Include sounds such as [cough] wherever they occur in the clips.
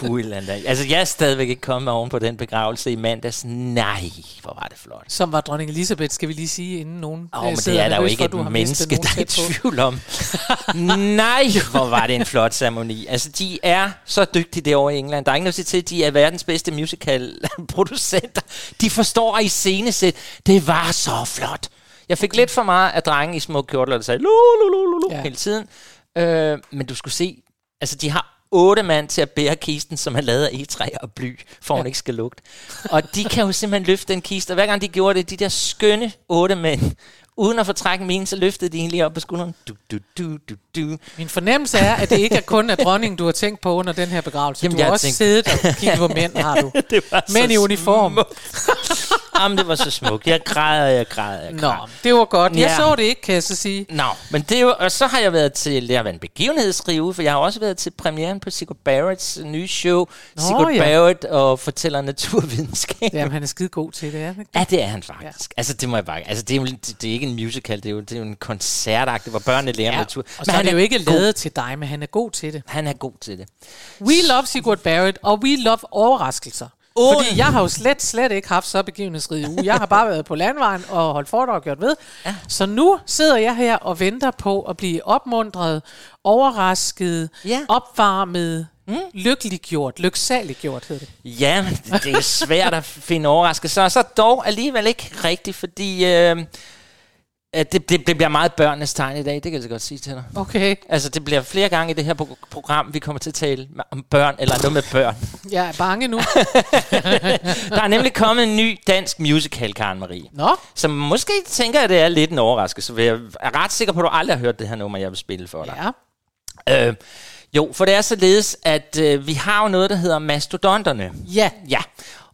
For huland. Altså, jeg er stadigvæk ikke kommet oven på den begravelse i mandags. Nej, hvor var det flot. Som var dronning Elisabeth, skal vi lige sige, inden nogen Åh, øh, men det er der jo ikke for, et menneske, der er i tvivl om. Nej, hvor var det en flot ceremoni. Altså, de er så dygtige derovre i England. Der er ingen noget at sige til, at de er verdens bedste musical-producenter. [laughs] De forstår at iscenesæt. Det var så flot. Jeg fik lidt for meget af drengen i små kjortler, der sagde lu, lu, lu, lu, lu, Ja. hele tiden. Øh, men du skulle se, altså de har otte mand til at bære kisten, som er lavet af egetræ og bly, for hun ikke skal lugte. Og de kan jo simpelthen løfte den kiste, og hver gang de gjorde det, de der skønne otte mænd, uden at fortrække min, så løftede de egentlig op på skulderen. Du, du, du, du, du. Min fornemmelse er, at det ikke er kun er dronningen, du har tænkt på under den her begravelse. Jamen, du har også tænkt- siddet og kigget på mænd, har du. [laughs] Det var Mænd i uniform. [laughs] Jamen, det var så smukt. Jeg græd, og jeg græd, og jeg Nå, græd. det var godt. Jeg Ja. så det ikke, kan jeg så sige. Nå, men det er jo, og så har jeg været til, det har været en begivenhedsrig uge, for jeg har også været til premieren på Sigurd Barretts nye show, Nå, Sigurd ja. Barrett og fortæller naturvidenskab. Jamen, han er skide god til det, er han ikke? Ja, det er han faktisk. Ja. Altså, det må jeg bare... Altså, det er, jo, det, det er ikke en musical, det er jo, det er jo en koncertagt, hvor børnene lærer ja. natur. Og så er det jo ikke lavet til dig, men han er god til det. Han er god til det. We love Sigurd Barrett, og we love overraskelser. Åh. Fordi jeg har jo slet, slet ikke haft så begivenhedsrig uge. Jeg har bare været på landvejen og holdt foredrag og gjort ved. Ja. Så nu sidder jeg her og venter på at blive opmuntret, overrasket, Ja. opvarmet, mm. lykkeliggjort, lyksaliggjort hedder det. Ja, det, er svært at finde overraskelser, og så dog alligevel ikke rigtigt, fordi øh, at det, det, det bliver meget børnenes tegn i dag, det kan jeg så godt sige til dig. Okay, Altså, det bliver flere gange i det her pro- program, vi kommer til at tale om børn, eller noget med børn. [laughs] jeg er bange nu. [laughs] Der er nemlig kommet en ny dansk musical, Karen Marie. Nå, Så måske tænker jeg, at det er lidt en overraskelse, for jeg er ret sikker på, at du aldrig har hørt det her nummer, jeg vil spille for dig. ja. Øh, jo, for det er således, at øh, vi har jo noget, der hedder mastodonterne. Ja, Ja,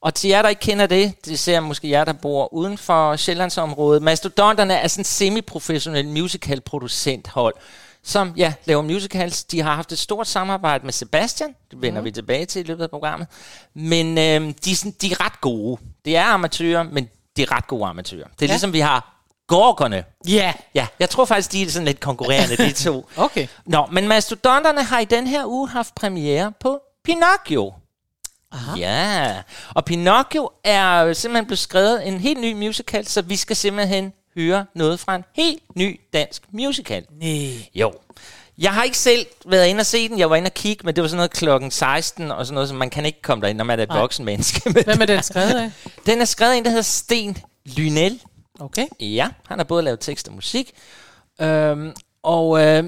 og til jer, der ikke kender det, det ser måske jer, der bor uden for Sjællandsområdet. Mastodonterne er sådan en semi-professionel musical-producenthold, som ja, laver musicals. De har haft et stort samarbejde med Sebastian, det vender mm. vi tilbage til i løbet af programmet. Men øh, de, er sådan, de er ret gode. Det er amatører, men de er ret gode amatører. Det er ja. Ligesom, vi har gorkerne. ja. Ja, jeg tror faktisk, de er sådan lidt konkurrerende, de to. [laughs] Okay. Nå, men Mastodonterne har i den her uge haft premiere på Pinocchio. Aha. Ja, og Pinocchio er simpelthen blevet skrevet en helt ny musical, så vi skal simpelthen høre noget fra en helt ny dansk musical. Nej. Jo. Jeg har ikke selv været inde og se den. Jeg var inde og kigge, men det var sådan noget klokken 16 og sådan noget, så man kan ikke komme derind, når man er et voksen menneske. Men Hvem er den skrevet af? [laughs] den er skrevet af en, der hedder Sten Lynel. Okay. Ja, han har både lavet tekst og musik. Øhm, og øh,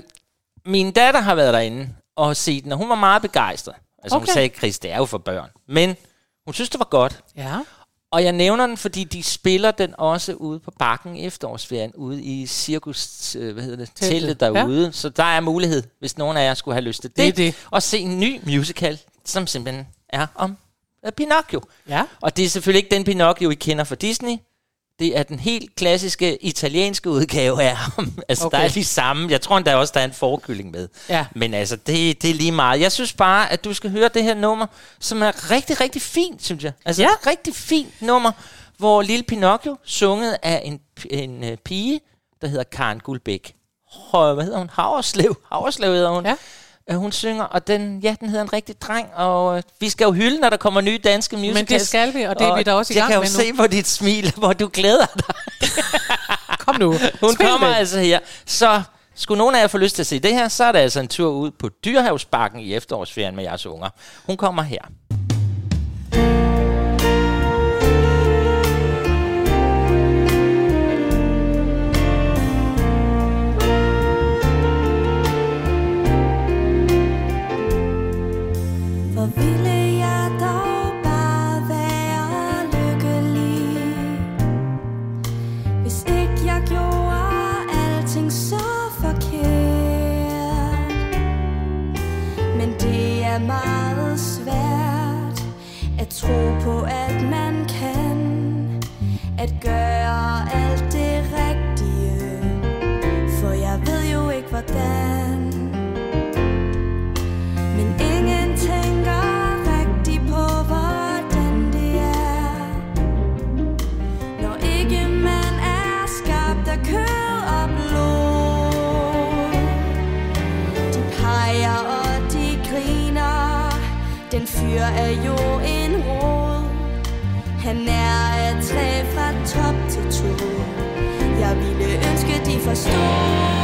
min datter har været derinde og set den, og hun var meget begejstret. Altså okay. hun sagde, Chris, det er jo for børn. Men hun synes, det var godt. Ja. Og jeg nævner den, fordi de spiller den også ude på bakken i efterårsferien, ude i cirkus, øh, hvad hedder det, Teltet. derude. Ja. Så der er mulighed, hvis nogen af jer skulle have lyst til det, Det det. at se en ny musical, som simpelthen er om Pinocchio. Ja. Og det er selvfølgelig ikke den Pinocchio, I kender fra Disney. Det er den helt klassiske italienske udgave af ham. [laughs] altså, okay. Der er de samme. Jeg tror endda også, der er en forkylling med. Ja. Men altså, det, det er lige meget. Jeg synes bare, at du skal høre det her nummer, som er rigtig, rigtig fint, synes jeg. Altså, Ja. et rigtig fint nummer, hvor Lille Pinocchio, sunget af en, en uh, pige, der hedder Karen Guldbæk. Hvad hedder hun? Haverslev. Haverslev hedder hun. Ja. Øh, Hun synger, og den, ja, den hedder en rigtig dreng, og øh, vi skal jo hylde, når der kommer nye danske musicals. Men det skal vi, og det er vi da også i gang Jeg med kan nu. jo se på dit smil, hvor du glæder dig. [laughs] Kom nu. Hun Spil kommer det. altså her. Så skulle nogen af jer få lyst til at se det her, så er der altså en tur ud på Dyrhavsbakken i efterårsferien med jeres unger. Hun kommer her. Meget svært At tro på at man kan. At gøre alt det rigtige. For jeg ved jo ikke hvordan. Fyr er jo en rod. Han er et træ fra top til to Jeg ville ønske de forstod.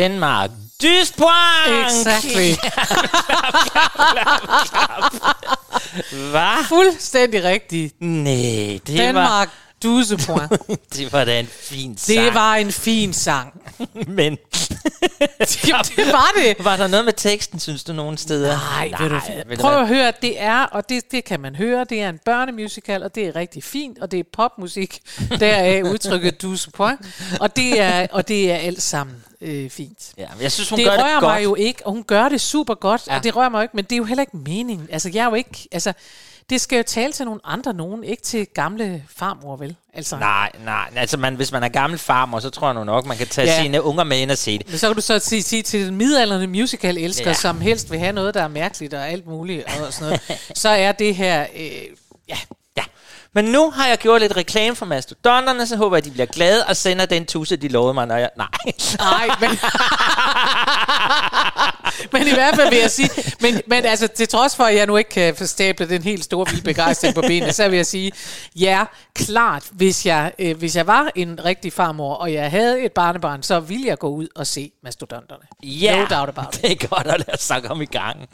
Danmark. Dyspoint! Exactly. [laughs] Hvad? Fuldstændig rigtigt. Nej, det Danmark, var, [laughs] det var da en fin sang. Det var en fin sang. [laughs] Men Jamen, det var det. var der noget med teksten, synes du, nogle steder? Nej, ved du, ved prøv at høre, det er, og det, det kan man høre, det er en børnemusical, og det er rigtig fint, og det er popmusik, deraf udtrykket douze point, og det er, og det er alt sammen øh, fint. Ja, men jeg synes, hun det gør rører det godt. mig jo ikke, og hun gør det super godt, Ja. og det rører mig jo ikke, men det er jo heller ikke meningen. Altså, jeg er jo ikke, altså, det skal jo tale til nogle andre nogen, ikke til gamle farmor, vel? Altså, Nej, nej. Altså, man, hvis man er gammel farmer, så tror jeg nu nok, man kan tage Ja. sine unger med ind og se det. Men så kan du så sige, sige til den midalderne musical-elsker, Ja. som helst vil have noget, der er mærkeligt og alt muligt og sådan noget, [laughs] så er det her, øh, Ja. Men nu har jeg gjort lidt reklame for mastodonterne, så håber jeg, at de bliver glade og sender den tusse, de lovede mig, når jeg... Nej. Nej, men... men i hvert fald vil jeg sige... Men, men altså, til trods for, at jeg nu ikke kan forstable den helt store vilde begejstring på benene, så vil jeg sige, ja, klart, hvis jeg, øh, hvis jeg var en rigtig farmor, og jeg havde et barnebarn, så ville jeg gå ud og se mastodonterne. Ja, No doubt about it. det er godt at lade os snakke om i gang.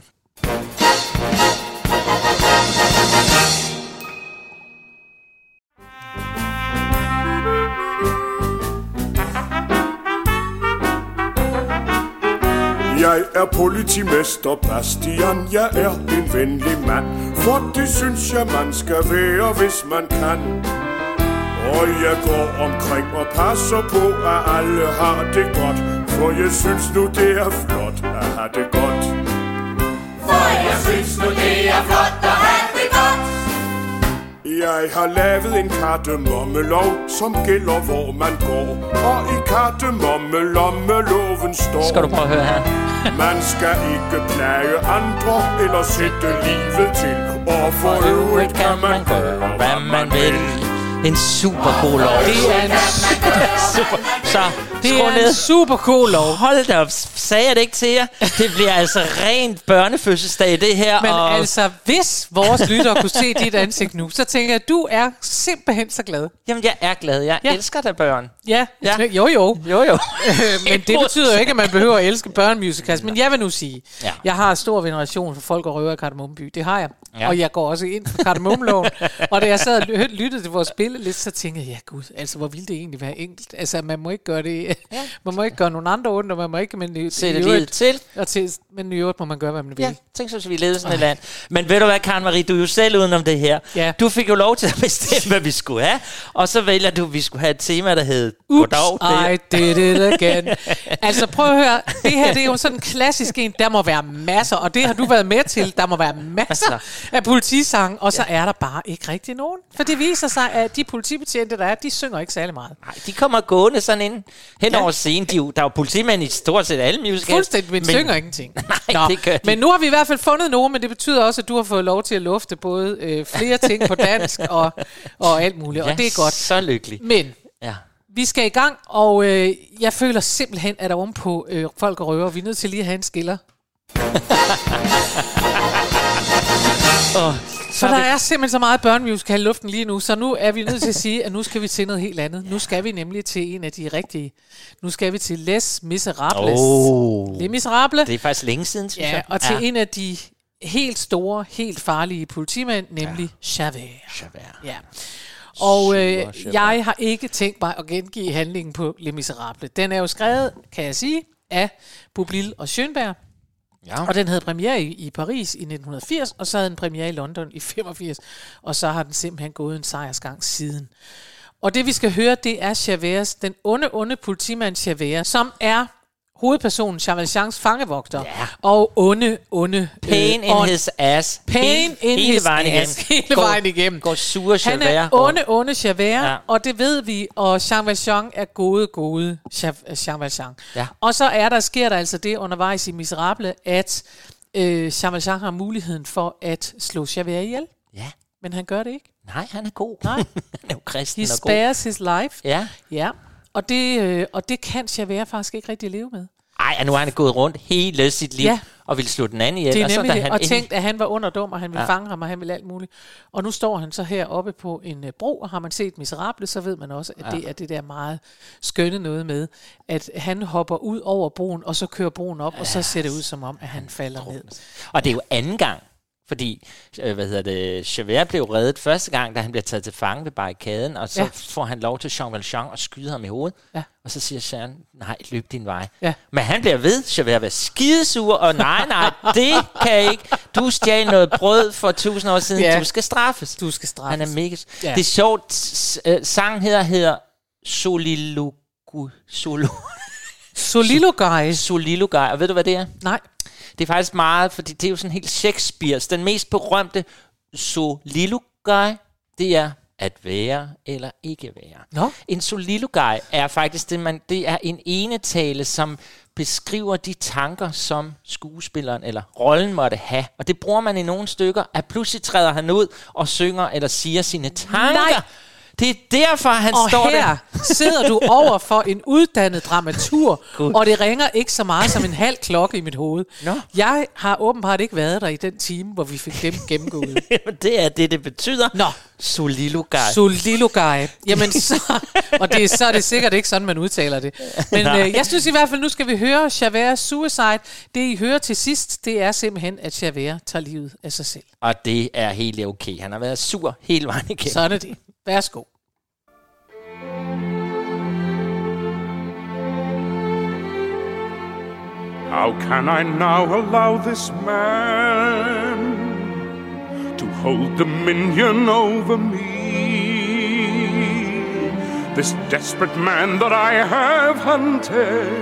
Jeg er politimester Bastian, jeg er en venlig mand. For det synes jeg, man skal være, hvis man kan. Og jeg går omkring og passer på, at alle har det godt. For jeg synes nu, det er flot at have det godt. For jeg synes nu, det er flot at have. Jeg har lavet en kardemommelov, som gælder hvor man går Og i kardemommelommeloven står Skal du prøve at høre her? [laughs] Man skal ikke plage andre eller sætte livet til Og for øvrigt kan man gøre, hvad man vil. En super god lov. Det er en, [laughs] super. Så det skru er ned. en super cool lov. Hold da op. Sagde jeg det ikke til jer? Det bliver altså rent børnefødselsdag, det her. Men og altså, hvis vores lyttere kunne se dit ansigt nu, så tænker jeg, at du er simpelthen så glad. Jamen, jeg er glad. Jeg Ja. elsker da børn. Ja, Ja. jo jo. Jo, jo. Øh, men det betyder jo ikke, at man behøver at elske børnemusicals. Men jeg vil nu sige, Ja. jeg har stor veneration for folk og røver i Kardemommeby. Det har jeg. Ja. Og jeg går også ind for Kardemommeloven. og da jeg sad og ly- lyttede til vores spilleliste, så tænkte jeg, ja gud, altså hvor ville det egentlig være enkelt. Altså man må ikke gøre det, man må ikke gøre nogen andre ondt, og man må ikke, men i, Sætte livet øvrigt- til. Og til, men i øvrigt må man gøre, hvad man vil. Ja, tænk så, hvis vi levede sådan et land. Men ved du hvad, Karen Marie, du er jo selv udenom det her. Ja. Du fik jo lov til at bestemme, hvad vi skulle have. Og så vælger du, at vi skulle have et tema, der hed Oops, Goddag. I did it again. altså prøv at høre, det her det er jo sådan en klassisk en, der må være masser, og det har du været med til, der må være masser af politisange, og så er der bare ikke rigtig nogen. For det viser sig, at de politibetjente, der er, de synger ikke særlig meget. Nej, de kommer gående sådan ind hen Ja. over scenen. De, er der er jo politimænd i stort set alle musicals. Fuldstændig, men, men synger ingenting. [laughs] Nej, det gør de. Men nu har vi i hvert fald fundet nogen, men det betyder også, at du har fået lov til at lufte både øh, flere ting på dansk [laughs] og, og alt muligt, og Ja, det er godt. så lykkelig. Men Ja. Vi skal i gang, og øh, jeg føler simpelthen, at ovenpå øh, folk og røver, vi er nødt til lige at have en skiller. [laughs] Oh, Så der er simpelthen så meget børnemusical i luften lige nu, så nu er vi nødt til at sige, at nu skal vi til noget helt andet. Nu skal vi nemlig til en af de rigtige. Nu skal vi til Les Miserables. Oh. Les Miserables. Det er faktisk længe siden, synes Ja, jeg. og til en af de helt store, helt farlige politimænd, nemlig Javert. Javert. Ja. Og øh, jeg har ikke tænkt mig at gengive handlingen på Les Miserables. Den er jo skrevet, kan jeg sige, af Bublil og Schönberg. Ja. Og den havde premiere i, i Paris i 1980, og så havde den premiere i London i 85, og så har den simpelthen gået en sejrsgang siden. Og det vi skal høre, det er Chavez, den onde, onde politimand Chavez, som er hovedpersonen Jean Valjeans fangevogter, Ja. og onde, onde... Pain øh, in his ass. Pain in hele his vejen ass. igennem. [laughs] Hele Går- vejen igennem. Går sure Han Javert. er onde, onde Javert, Ja. og det ved vi, og Jean Valjean er gode, gode Jean Jean Valjean. Ja. Og så er der, sker der altså det undervejs i Miserable, at øh, Jean Valjean har muligheden for at slå Javert ihjel, Ja. men han gør det ikke. Nej, han er god. Nej. [laughs] han er jo kristen He og god. spares his life. Ja. Ja, og det, øh, og det kan Javert faktisk ikke rigtig leve med. Ej, og nu har han gået rundt hele sit liv Ja. og ville slå den anden ihjel. Det er og så, det, han og tænkt, at han var under dum, og han ville Ja. ja. fange ham, og han ville alt muligt. Og nu står han så her oppe på en uh, bro, og har man set Miserable, så ved man også, at ja. det er det der meget skønne noget med, at han hopper ud over broen, og så kører broen op, og så ser det ud som om, at han falder ned. Og det er jo anden gang, fordi, øh, hvad hedder det, Javert blev reddet første gang, da han bliver taget til fange ved barrikaden, og så ja. Får han lov til Jean Valjean at skyde ham i hovedet. Ja. Og så siger Jean, nej, løb din vej. Ja. Men han bliver ved, Javert bliver skidesur, og nej, nej, det kan jeg ikke. Du stjal noget brød for tusind år siden, Ja. du skal straffes. Du skal straffes. Han er mega... Ja. Det er sjovt, øh, sangen her hedder Solilogu... Solo... Solilo guys. Solilogai, og ved du, hvad det er? Nej. Det er faktisk meget, fordi det er jo sådan helt Shakespeare's. Den mest berømte soliloquy, det er at være eller ikke være. Nå. En soliloquy er faktisk det, man, det er en enetale, som beskriver de tanker, som skuespilleren eller rollen måtte have. Og det bruger man i nogle stykker, at pludselig træder han ud og synger eller siger sine tanker. Nej. Det er derfor, han Og står her der. sidder du over for en uddannet dramatur, [laughs] og det ringer ikke så meget som en halv klokke i mit hoved. Nå. Jeg har åbenbart ikke været der i den time, hvor vi fik dem gennemgået. [laughs] det er det, det betyder. Nå. Soliloquy. Solilogai. Jamen [laughs] så, og det, er- så er det sikkert ikke sådan, man udtaler det. Men øh, jeg synes i hvert fald, nu skal vi høre Javert Suicide. Det I hører til sidst, det er simpelthen, at Javert tager livet af sig selv. Og det er helt okay. Han har været sur hele vejen igennem. Sådan er det. Værsgo. How can I now allow this man to hold dominion over me? This desperate man that I have hunted,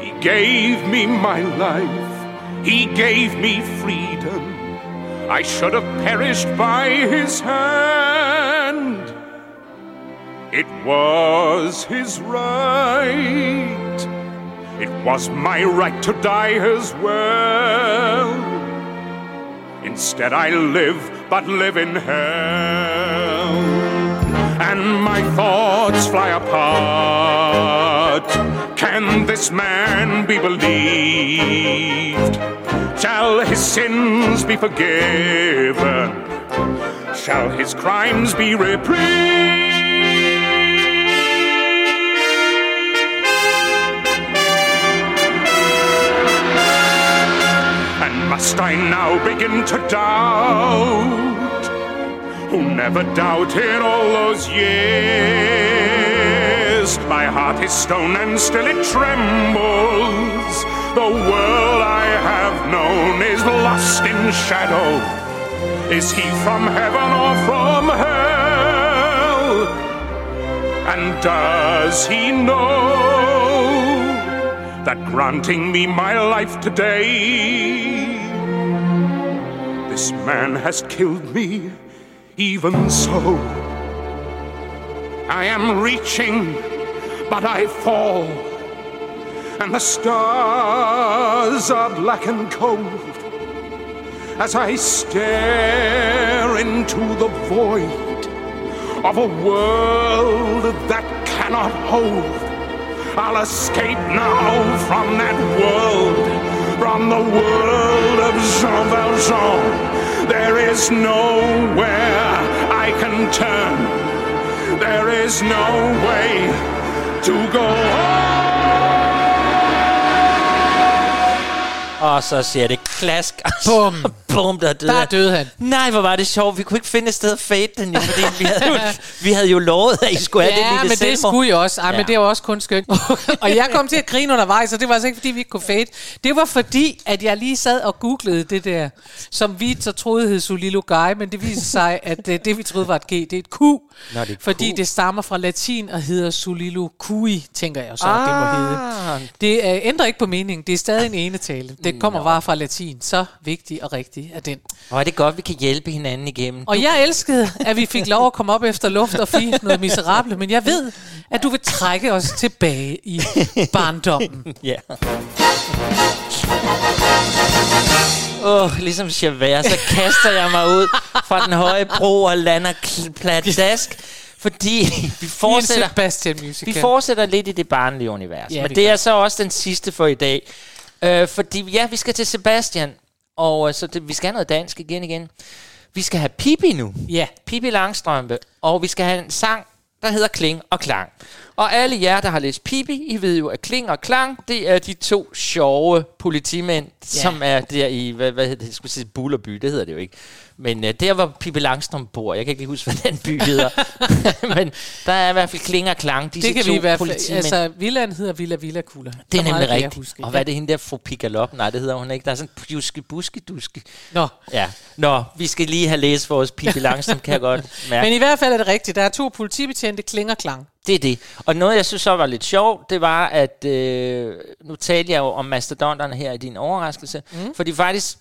he gave me my life, he gave me freedom. I should have perished by his hand. It was his right. It was my right to die as well. Instead, I live, but live in hell. And my thoughts fly apart. Can this man be believed? Shall his sins be forgiven? Shall his crimes be reprieved? Must I now begin to doubt? Who never doubted all those years? My heart is stone and still it trembles. The world I have known is lost in shadow. Is he from heaven or from hell? And does he know that granting me my life today, this man has killed me even so? I am reaching, but I fall, and the stars are black and cold as I stare into the void of a world that cannot hold. I'll escape now from that world, from the world of Jean Valjean. There is nowhere I can turn. There is no way to go Og så siger det klask. og så Bum. Bum, der døde, Der han. døde han. Nej, hvor var det sjovt. Vi kunne ikke finde et sted at fade den, jo, fordi vi havde, jo, vi havde jo lovet, at I skulle have det Ja, lille men det selvmord. skulle jeg også. Ej, ja. Men det var også kun skønt. [laughs] og jeg kom til at grine undervejs, og det var altså ikke, fordi vi ikke kunne fade. Det var fordi, at jeg lige sad og googlede det der, som vi så troede hed Solilo Guy, men det viste sig, at det, det vi troede var et G, det er et Q. Nå, det er fordi Q. det stammer fra latin og hedder Solilo Cui, tænker jeg så, at det må Ah. hedde. Det øh, ændrer ikke på meningen. Det er stadig en enetale. Det kommer bare fra latin. Så vigtig og rigtig er den. Hvor er det godt, vi kan hjælpe hinanden igennem. Og jeg elskede, at vi fik lov at komme op efter luft og fie noget miserable, men jeg ved, at du vil trække os tilbage i [laughs] barndommen. Ja. Åh, oh, ligesom Javert, så kaster jeg mig ud fra den høje bro og lander pladask, fordi vi fortsætter, vi fortsætter lidt i det barnlige univers. Ja, det Men det er så også den sidste for i dag. Øh, fordi ja, vi skal til Sebastian, og øh, så det, vi skal have noget dansk igen igen. Vi skal have Pippi nu. Ja. Pippi Langstrømpe. Og vi skal have en sang, der hedder Kling og Klang. Og alle jer, der har læst Pippi, I ved jo, at Kling og Klang, det er de to sjove politimænd, ja. som er der i, hvad, hvad hedder det, jeg skulle sige Bullerby, det hedder det jo ikke. Men uh, der, hvor Pippi Langstrøm bor, jeg kan ikke lige huske, hvad den by hedder. [laughs] Men der er i hvert fald Kling og Klang, disse Det kan to vi i hvert fald. politimænd. Altså, villaen hedder Villa Villa Kula. det er nemlig rigtigt. huske. Og hvad er det hende der, fru Pigalop? Nej, det hedder hun ikke. Der er sådan pjuske buske duske. Nå. Ja. Nå, vi skal lige have læst vores Pippi Langstrøm, kan jeg godt [laughs] mærke. Men i hvert fald er det rigtigt. Der er to politibetjente, klinger klang. Det er det. Og noget, jeg synes så var lidt sjovt, det var, at øh, nu talte jeg jo om mastodonterne her i din overraskelse, mm. fordi faktisk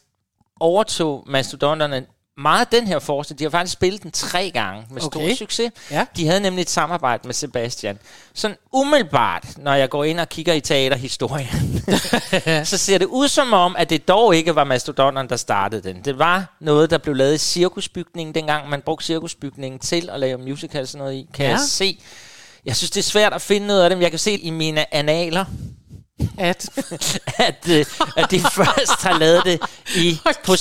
overtog mastodonterne meget den her forskning. De har faktisk spillet den tre gange med okay. Stor succes. Ja. De havde nemlig et samarbejde med Sebastian. Sådan umiddelbart, når jeg går ind og kigger i teaterhistorien, [laughs] så ser det ud som om, at det dog ikke var mastodonterne, der startede den. Det var noget, der blev lavet i cirkusbygningen, dengang man brugte cirkusbygningen til at lave musical og sådan noget i. Kan Ja. jeg se. Jeg synes, det er svært at finde noget af dem. Jeg kan se i mine analer, At, at, øh, at de først har lavet det i [laughs] på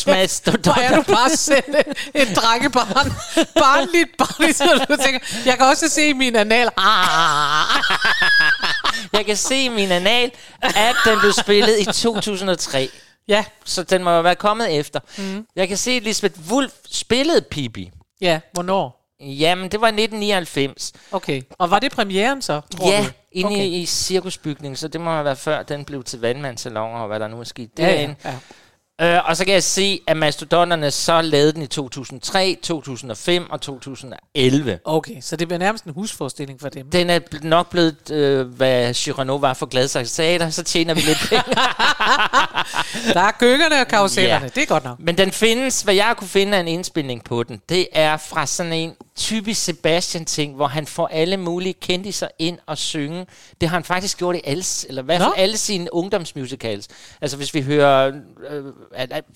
hvor er du bare selv et drengebarn. Barnligt, barnligt, så du tænker. Jeg kan også se min anal. Ah. Jeg kan se min anal, at den blev spillet i 2003. Ja, Så den må være kommet efter. Mm. Jeg kan se, at Lisbeth Wulf spillede Pippi ja, hvornår? Jamen, det var i 1999. Okay. Og var det premieren så, tror ja, du? inde okay. i, i cirkusbygningen, så det må have været før, den blev til vandmandssalonger, og hvad der nu er sket Ja, ja, derinde. ja. Øh, og så kan jeg se, at Mastodonterne så lavede den i 2003, 2005 og 2011. Okay, så det bliver nærmest en husforestilling for dem. Den er bl- nok blevet, øh, hvad Cyrano var for Gladsaxe Teater, så tjener vi lidt penge. [laughs] Der er gyngerne og karusellerne, Ja. det er godt nok. Men den findes, hvad jeg kunne finde af en indspilning på den, det er fra sådan en typisk Sebastian-ting, hvor han får alle mulige kendiser ind og synge. Det har han faktisk gjort i alle, eller fald Nå. alle sine ungdomsmusicals. Altså hvis vi hører, øh,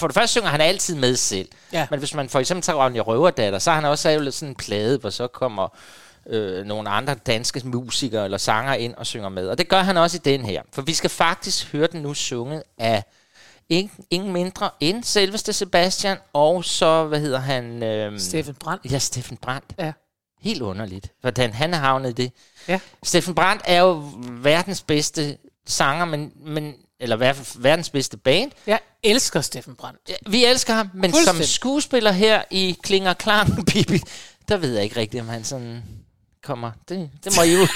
for det første synger han altid med selv. Ja. Men hvis man for eksempel tager Ronja Røverdatter, så har han også lavet sådan en plade, hvor så kommer øh, nogle andre danske musikere eller sanger ind og synger med. Og det gør han også i den her. For vi skal faktisk høre den nu sunget af ingen, ingen mindre end selveste Sebastian, og så, hvad hedder han? Øhm, Steffen Brandt. Ja, Steffen Brandt. Ja. Helt underligt, hvordan han har havnet i det. Ja. Steffen Brandt er jo verdens bedste sanger, men, men, eller i hvert fald verdens bedste band. Jeg elsker Steffen Brandt. Ja, Vi elsker ham, men som skuespiller her i Klinger Klang, [laughs] Bibi, der ved jeg ikke rigtigt, om han sådan kommer. Det, det må I jo, [laughs]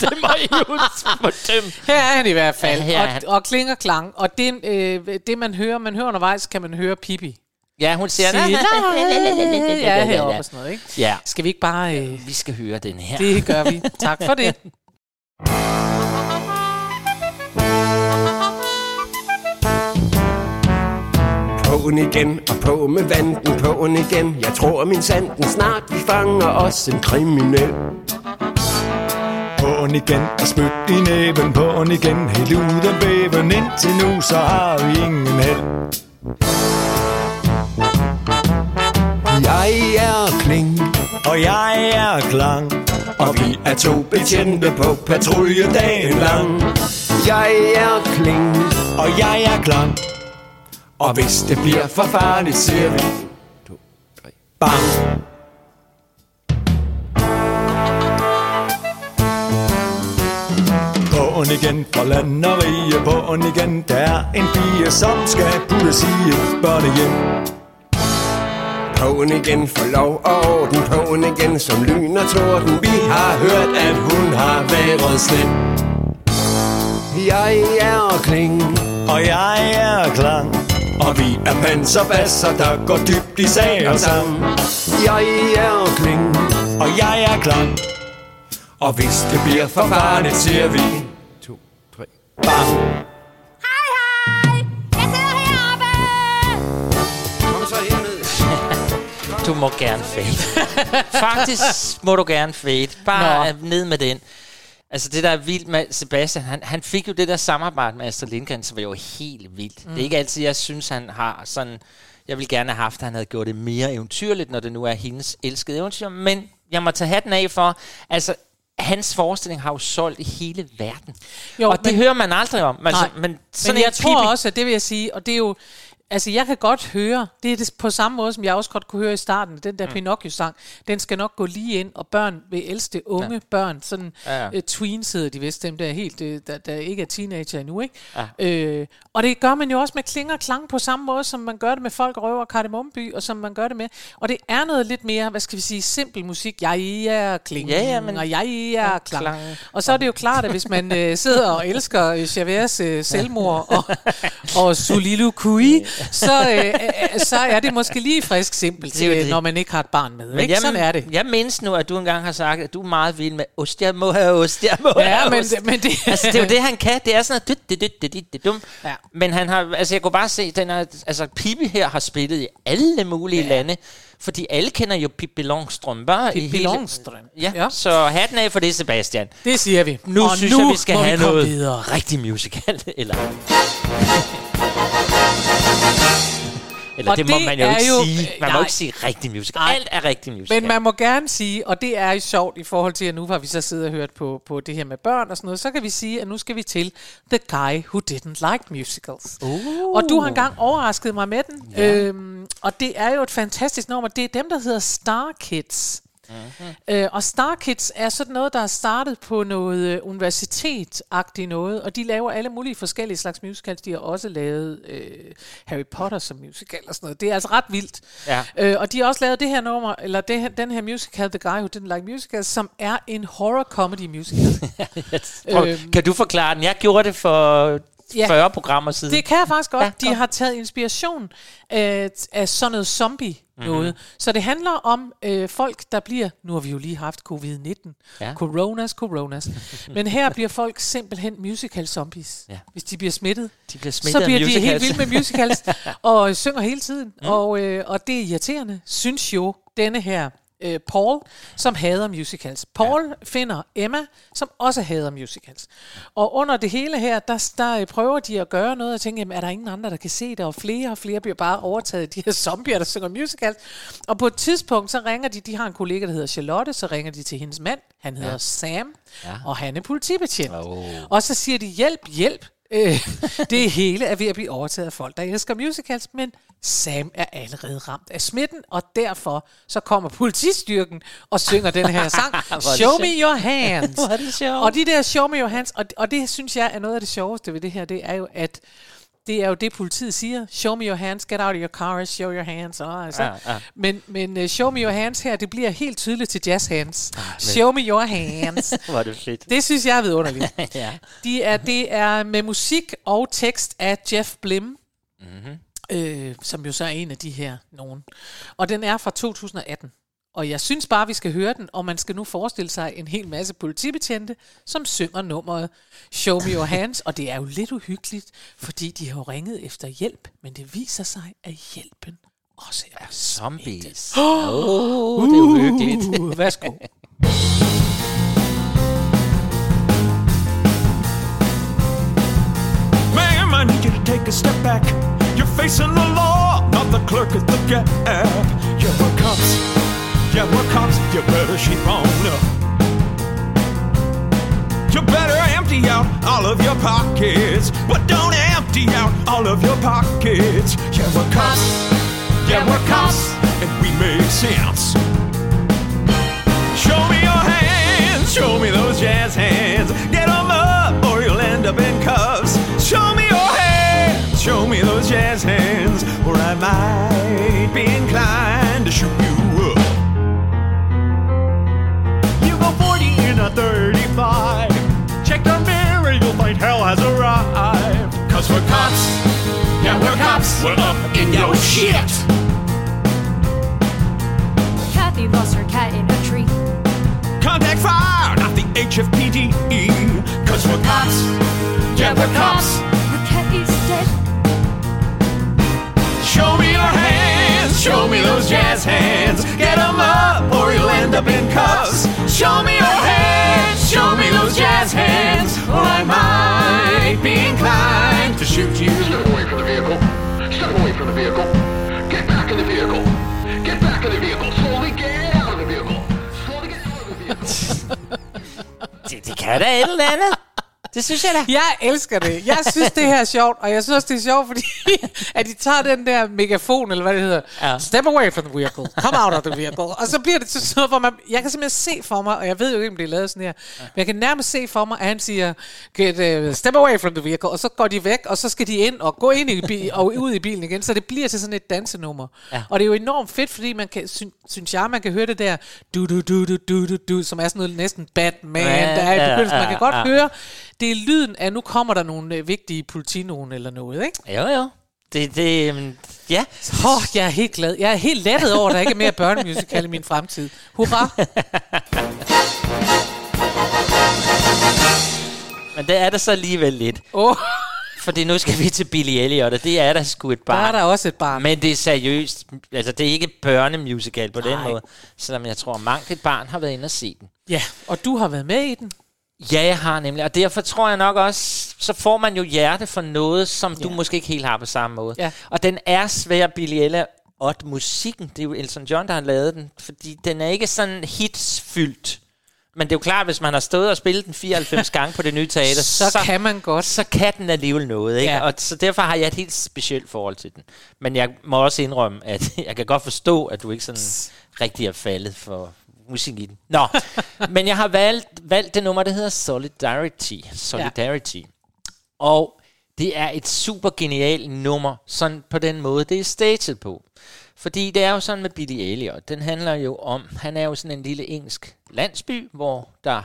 det må I jo fordømme. Her er han i hvert fald, Ja, her er han. og, og klinger klang. Og det, øh, det, man hører, man hører undervejs, kan man høre Pippi. Ja, hun siger, Sige, "Nej." ja, heroppe og sådan noget, ikke? Ja, Skal vi ikke bare... Øh, vi skal høre den her. det gør vi. Tak for det. Påen igen og på med vanden påen igen Jeg tror min sanden snart vi fanger os en kriminel På'n igen og spyt i næben. På'n igen, helt ud af bæven Indtil nu, så har vi ingen held. Jeg er Kling Og jeg er klang. Og vi er to betjente på patrulje dagen lang. Jeg er Kling Og jeg er klang. Og hvis det bliver for farligt, siger vi. Bang På'n igen fra land og rige På'n igen, der er en pige Som skal puttes i et børnehjem Påen igen for lov og orden. Påen igen som lyn og torden. Vi har hørt, at hun har været slem. Jeg er Kling. Og jeg er klang. Og vi er panserbasser, der går dybt i sag og sang. Jeg er Kling. Og jeg er klang. Og hvis det bliver for farligt, siger vi bang Hej, hej! Jeg sidder heroppe! Kom så herned Du må gerne fade. [laughs] Faktisk må du gerne fade. Bare Nå. ned med den. Altså det der er vildt med Sebastian, han, han fik jo det der samarbejde med Astrid Lindgren, som var jo helt vildt. Mm. Det er ikke altid, jeg synes, han har sådan... Jeg vil gerne have haft, at han havde gjort det mere eventyrligt, når det nu er hendes elskede eventyr. Men jeg må tage hatten af for, altså hans forestilling har jo solgt i hele verden. Jo, og det men- hører man aldrig om. Altså, Nej, men sådan Men jeg tror også, at det vil jeg sige, og det er jo... Altså, jeg kan godt høre, det er det på samme måde, som jeg også godt kunne høre i starten, den der mm. Pinocchio-sang, den skal nok gå lige ind, og børn vil elske unge ja. børn, sådan Ja, ja, ja. ja. Uh, tweens hedder de vist, dem der er helt, uh, der, der ikke er teenager endnu, ikke? Ja. Øh, og det gør man jo også med kling og klang på samme måde, som man gør det med Folk Røver og Kardemommeby, og som man gør det med. Og det er noget lidt mere, hvad skal vi sige, simpel musik. Jeg er kling, Ja, ja, men- og jeg er klang. klang. Og så er det jo klart, at hvis man øh, sidder og elsker øh, Javers øh, selvmord og, [laughs] og Sulilu Kui, så, øh, øh, så er det måske lige frisk simpelt, Det øh, det. når man ikke har et barn med. Men Ikke? jeg, Sådan er det. Jeg mindes nu, at du engang har sagt, at du er meget vild med ost. Jeg må have ost. Jeg må Ja, have men, ost. men det, altså, det er jo det, han kan. Det er sådan noget dyt, dyt, dyt, dyt, dyt, dum. Ja. Men han har, altså, jeg kunne bare se, den er, altså, Pippi her har spillet i alle mulige ja. lande. Fordi alle kender jo Pippi Longstrøm. Bare Pippi Longstrøm. Ja, Ja. så hatten af for det, Sebastian. det siger vi. Nu og synes nu jeg, vi skal have komme noget videre. rigtig musical. [laughs] Eller, eller Og det, må det man jo ikke jo- sige. Man må nej. ikke sige rigtig musical. Nej. Alt er rigtig musical. Men man må gerne sige, og det er jo sjovt i forhold til, at nu har vi så siddet og hørt på, på det her med børn og sådan noget, så kan vi sige, at nu skal vi til The Guy Who Didn't Like Musicals. Uh. Og du har engang overrasket mig med den, ja. øhm, og det er jo et fantastisk nummer. Det er dem, der hedder Star Kids. Mm-hmm. Øh, og Star Kids er sådan noget, der er startet på noget øh, universitet-agtigt noget, og de laver alle mulige forskellige slags musicals. De har også lavet øh, Harry Potter som musical og sådan noget. Det er altså ret vildt. Ja. Øh, og de har også lavet det her nummer, eller det her, den her musical, The Guy Who Didn't Like Musicals, som er en horror-comedy musical. [laughs] Øhm. kan du forklare den? Jeg gjorde det for Ja. 40 programmer siden. Det kan jeg faktisk godt. Ja, de har taget inspiration af, af sådan noget zombie Mhm. noget. Mm-hmm. Så det handler om øh, folk, der bliver... Nu har vi jo lige haft covid-19. Ja. Coronas, coronas. [laughs] Men her bliver folk simpelthen musical zombies. Ja. Hvis de bliver smittet. De bliver smittet så bliver de helt vilde med musicals. [laughs] og synger hele tiden. Mm. Og, øh, og det er irriterende, synes jo denne her øh, Paul, som hader musicals. Paul ja. finder Emma, som også hader musicals. Og under det hele her, der, der øh, prøver de at gøre noget og tænke, jamen, er der ingen andre, der kan se det? Og flere og flere bliver bare overtaget af de her [laughs] zombier, der synger musicals. Og på et tidspunkt, så ringer de, de har en kollega, der hedder Charlotte, så ringer de til hendes mand, han hedder ja. Sam, Ja. ja. og han er politibetjent. Oh. Og så siger de, hjælp, hjælp. Øh, [laughs] det hele er ved at blive overtaget af folk, der elsker musicals, men Sam er allerede ramt af smitten, og derfor så kommer politistyrken og synger den her sang, [laughs] Show me your hands. [laughs] Og de der Show me your hands, og, og det synes jeg er noget af det sjoveste ved det her, det er jo, at det er jo det, politiet siger. Show me your hands, get out of your car, show your hands. Og, altså. Ja, ja. Men, men uh, show me your hands her, det bliver helt tydeligt til jazz hands. Show me your hands. [laughs] Hvor det fedt. Det synes jeg er vidunderligt. [laughs] ja. De er, det er med musik og tekst af Jeff Blim, Mm-hmm. øh, som jo så er en af de her nogen. Og den er fra 2018. Og jeg synes bare, vi skal høre den, og man skal nu forestille sig en hel masse politibetjente, som synger nummeret Show Me Your Hands. Og det er jo lidt uhyggeligt, fordi de har ringet efter hjælp, men det viser sig, at hjælpen også er Zombies. Åh, oh, det er uhyggeligt. Uh, [laughs] værsgo. Ma'am, I need you to take a step back. You're facing the law, not the clerk at the gap. Yeah, we're cops. Yeah, we're cops. You better shape on up. You better empty out all of your pockets, but don't empty out all of your pockets. Yeah, we're cops. Yeah, we're cops, and we make sense. Show me your hands, show me those jazz hands. Get 'em up, or you'll end up in cuffs. Show me your hands, show me those jazz hands, or I might be inclined to shoot. You 35. Check the mirror, you'll find hell has arrived. Cause we're cops, yeah, we're cops, we're up in your shit. Kathy lost her cat in a tree. Contact fire, not the HFPD. Cause we're cops. Yeah, we're cops. Her cat is dead. Show me your hands. Show me those jazz hands. Get 'em up or you'll end up in cuffs. Show me your hands. Show me those jazz hands. Or I might be inclined to shoot you. Step away from the vehicle. Step away from the vehicle. Get back in the vehicle. Get back in the vehicle. Slowly get out of the vehicle. Slowly get out of the vehicle. [laughs] Det, synes jeg da. Jeg elsker det. Jeg synes, det her er sjovt, og jeg synes også, det er sjovt, fordi at de tager den der megafon, eller hvad det hedder. Ja. Step away from the vehicle. Come out of the vehicle. Og så bliver det til sådan noget, hvor man, jeg kan simpelthen se for mig, og jeg ved jo ikke, om det er lavet sådan her, men jeg kan nærmest se for mig, at han siger, Get, uh, step away from the vehicle, og så går de væk, og så skal de ind og gå ind i bil, og ud i bilen igen, så det bliver til sådan et dansenummer. Ja. Og det er jo enormt fedt, fordi man kan, sy, synes jeg, man kan høre det der, du du du du du du du, som er sådan noget næsten Batman, Ja, der er i begyndelsen. Man kan godt ja. høre, det er lyden af, nu kommer der nogle øh, vigtige politinogen eller noget, ikke? Jo, jo. Det, det, øhm, ja. Åh, oh, jeg er helt glad. Jeg er helt lettet over, at der ikke er mere børnemusical i min fremtid. Hurra! Men det er der så alligevel lidt. Oh, Fordi nu skal vi til Billy Elliot, og det er der sgu et der barn. er der også et barn. Men det er seriøst. Altså, det er ikke børnemusical på den Nej. måde. Selvom jeg tror, mangt et barn har været inde og se den. Ja, og du har været med i den. Ja, jeg har nemlig. Og derfor tror jeg nok også, så får man jo hjerte for noget, som ja. du måske ikke helt har på samme måde. Ja. Og den er svær, Elliot. Og musikken, det er jo Elton John, der har lavet den. Fordi den er ikke sådan hitsfyldt. Men det er jo klart, hvis man har stået og spillet den 94 [laughs] gange på det nye teater, Så, så kan man godt. så kan den alligevel noget. Ikke? Ja. Og så derfor har jeg et helt specielt forhold til den. Men jeg må også indrømme, at [laughs] jeg kan godt forstå, at du ikke sådan rigtig er faldet for musik i den. Nå, [laughs] men jeg har valgt, valgt det nummer, der hedder Solidarity. Solidarity. Ja. Og det er et super genialt nummer, sådan på den måde, det er staged på. Fordi det er jo sådan med Billy Elliot. Den handler jo om, han er jo sådan en lille engelsk landsby, hvor der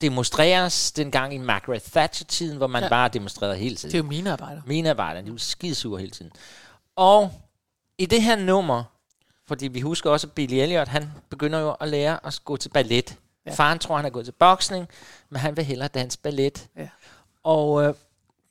demonstreres dengang i Margaret Thatcher-tiden, hvor man Ja. bare demonstrerede hele tiden. Det er jo minearbejder. Minearbejderne, de er jo skidesure hele tiden. Og i det her nummer, fordi vi husker også, at Billy Elliot, han begynder jo at lære at gå til ballet. Ja. Faren tror, han er gået til boksning, men han vil hellere danse ballet. Ja. Og øh,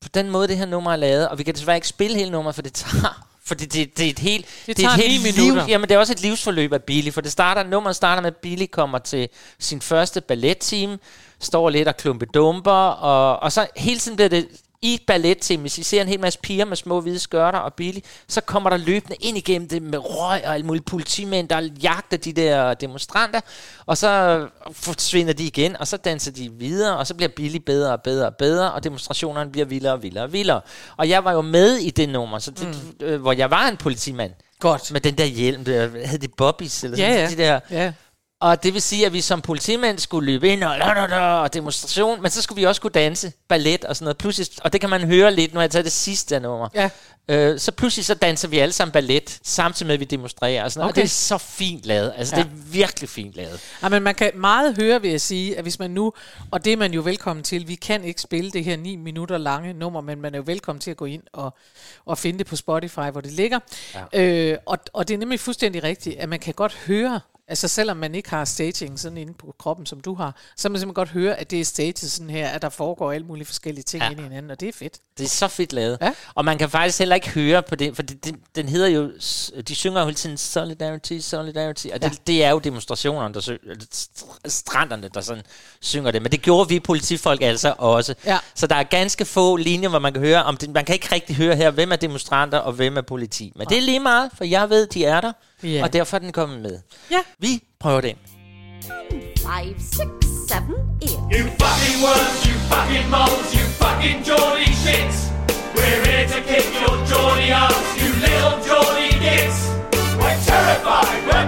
på den måde, det her nummer er lavet, og vi kan desværre ikke spille hele nummeret, for det tager... [laughs] For det, det, er et helt, Det det er et helt liv, jamen det er også et livsforløb af Billy, for det starter, nummeret starter med, at Billy kommer til sin første balletteam, står lidt og klumpedumper, og, og så hele tiden bliver det i et balletteam, hvis I ser en hel masse piger med små hvide skørter og Billy, så kommer der løbende ind igennem det med røg og alle mulige politimænd, der jagter de der demonstranter, og så forsvinder de igen, og så danser de videre, og så bliver Billy bedre og bedre og bedre, og demonstrationerne bliver vildere og vildere og vildere. Og jeg var jo med i det nummer, så det, mm. øh, hvor jeg var en politimand. Godt. Med den der hjelm, der, hed det Bobbies, eller Ja, sådan, ja. de der ja. Og det vil sige, at vi som politimænd skulle løbe ind og, da, og demonstration, men så skulle vi også kunne danse ballet og sådan noget. Pludselig, og det kan man høre lidt, når jeg tager det sidste nummer. Ja. Øh, så pludselig så danser vi alle sammen ballet, samtidig med at vi demonstrerer. Og, sådan, okay. og det er så fint lavet. Altså, Ja. ja. det er virkelig fint lavet. Ja, men man kan meget høre, vil jeg sige, at hvis man nu, og det er man jo velkommen til, vi kan ikke spille det her 9 minutter lange nummer, men man er jo velkommen til at gå ind og, og finde det på Spotify, hvor det ligger. Ja. Øh, og, og det er nemlig fuldstændig rigtigt, at man kan godt høre, altså selvom man ikke har staging sådan inde på kroppen, som du har, så kan man simpelthen godt høre, at det er staged sådan her, at der foregår alle mulige forskellige ting ja. Ja. ind i hinanden, og det er fedt. Det er så fedt lavet. Ja. Og man kan faktisk heller ikke høre på det, for det, det, den hedder jo, de synger jo hele tiden Solidarity, Solidarity, og det, Ja. ja. det er jo demonstrationerne, der synger, stranderne, der sådan synger det. Men det gjorde vi politifolk altså også. Ja. Så der er ganske få linjer, hvor man kan høre, om det, man kan ikke rigtig høre her, hvem er demonstranter og hvem er politi. Men det er lige meget, for jeg ved, de er der, Ja. og derfor er den kommet med. Ja. Vi prøver den. Five, six, seven, eight. You fucking worms, you fucking moles, you fucking Geordie shits. We're here to kick your Geordie arms, you little Geordie gits. We're terrified, we're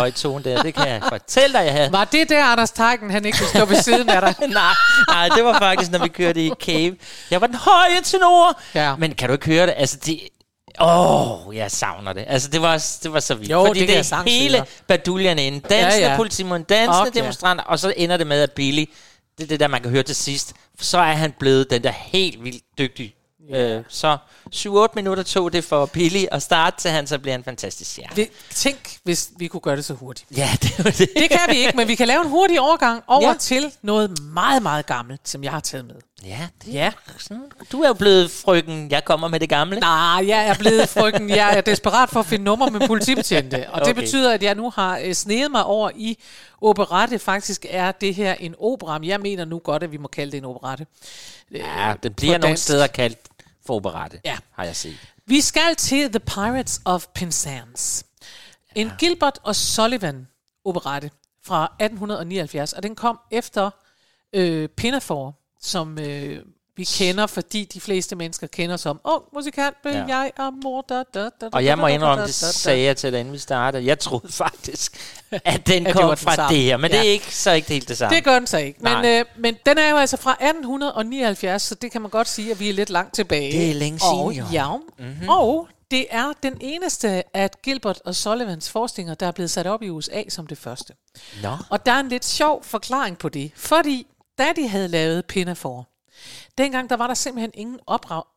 høj tone der, det kan jeg fortælle dig, jeg havde. Var det der, Anders Teigen, han ikke kunne stå ved siden af dig? [laughs] nej, nej, det var faktisk, når vi kørte i Cave. Jeg var den høje tenor. Ja. Men kan du ikke høre det? Altså, det Åh, oh, jeg savner det. Altså, det var, det var så vildt. Jo, Fordi det det er hele høre. baduljen inde. Dansende Ja, ja, politimund, dansende Okay. demonstranter, og så ender det med, at Billy, det er det der, man kan høre til sidst, så er han blevet den der helt vildt dygtig. Yeah. Øh, så 7-8 minutter tog det for Billy at starte, til han så bliver en fantastisk stjerne. Vi, tænk, hvis vi kunne gøre det så hurtigt. Ja, det var det. Det kan vi ikke, men vi kan lave en hurtig overgang over ja. Ja. til noget meget, meget gammelt, som jeg har taget med. Ja, det Ja. sådan. Du er jo blevet frøken, jeg kommer med det gamle. Nej, jeg er blevet frygten. Jeg er desperat for at finde nummer med politibetjente. Og det Okay. betyder, at jeg nu har øh, sneget mig over i operette. Faktisk er det her en opera. men Jeg mener nu godt, at vi må kalde det en operette. Ja, den bliver nogle steder kaldt for operette, Ja. har jeg set. Vi skal til The Pirates of Penzance. En ja. Gilbert og Sullivan operette fra 1879, og den kom efter øh, Pinafore, som øh, vi kender, fordi de fleste mennesker kender som, åh, oh, musikant, ja. Ja. jeg er mor, da, da, da, Og jeg må indrømme, det sagde jeg til dig, inden vi startede. Jeg troede [laughs] faktisk, at den [laughs] At det kom den fra det her. Men Ja. det er ikke så ikke helt det samme. Det gør den så ikke. Men, øh, men den er jo altså fra 1879, så det kan man godt sige, at vi er lidt langt tilbage. Det er længe og, siden, jo. Ja. Mm-hmm. Og det er den eneste af Gilbert og Sullivans forskninger, der er blevet sat op i USA som det første. Nå. Og der er en lidt sjov forklaring på det, fordi da de havde lavet Pinafore, dengang der var der simpelthen ingen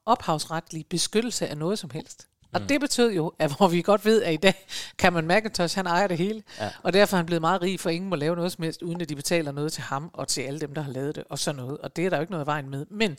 ophavsretlig beskyttelse af noget som helst. Og Mm. det betød jo, at hvor vi godt ved, at i dag kan man Macintosh, han ejer det hele. Ja. Og derfor er han blevet meget rig, for ingen må lave noget som helst, uden at de betaler noget til ham og til alle dem, der har lavet det, og sådan noget. Og det er der jo ikke noget vejen med. Men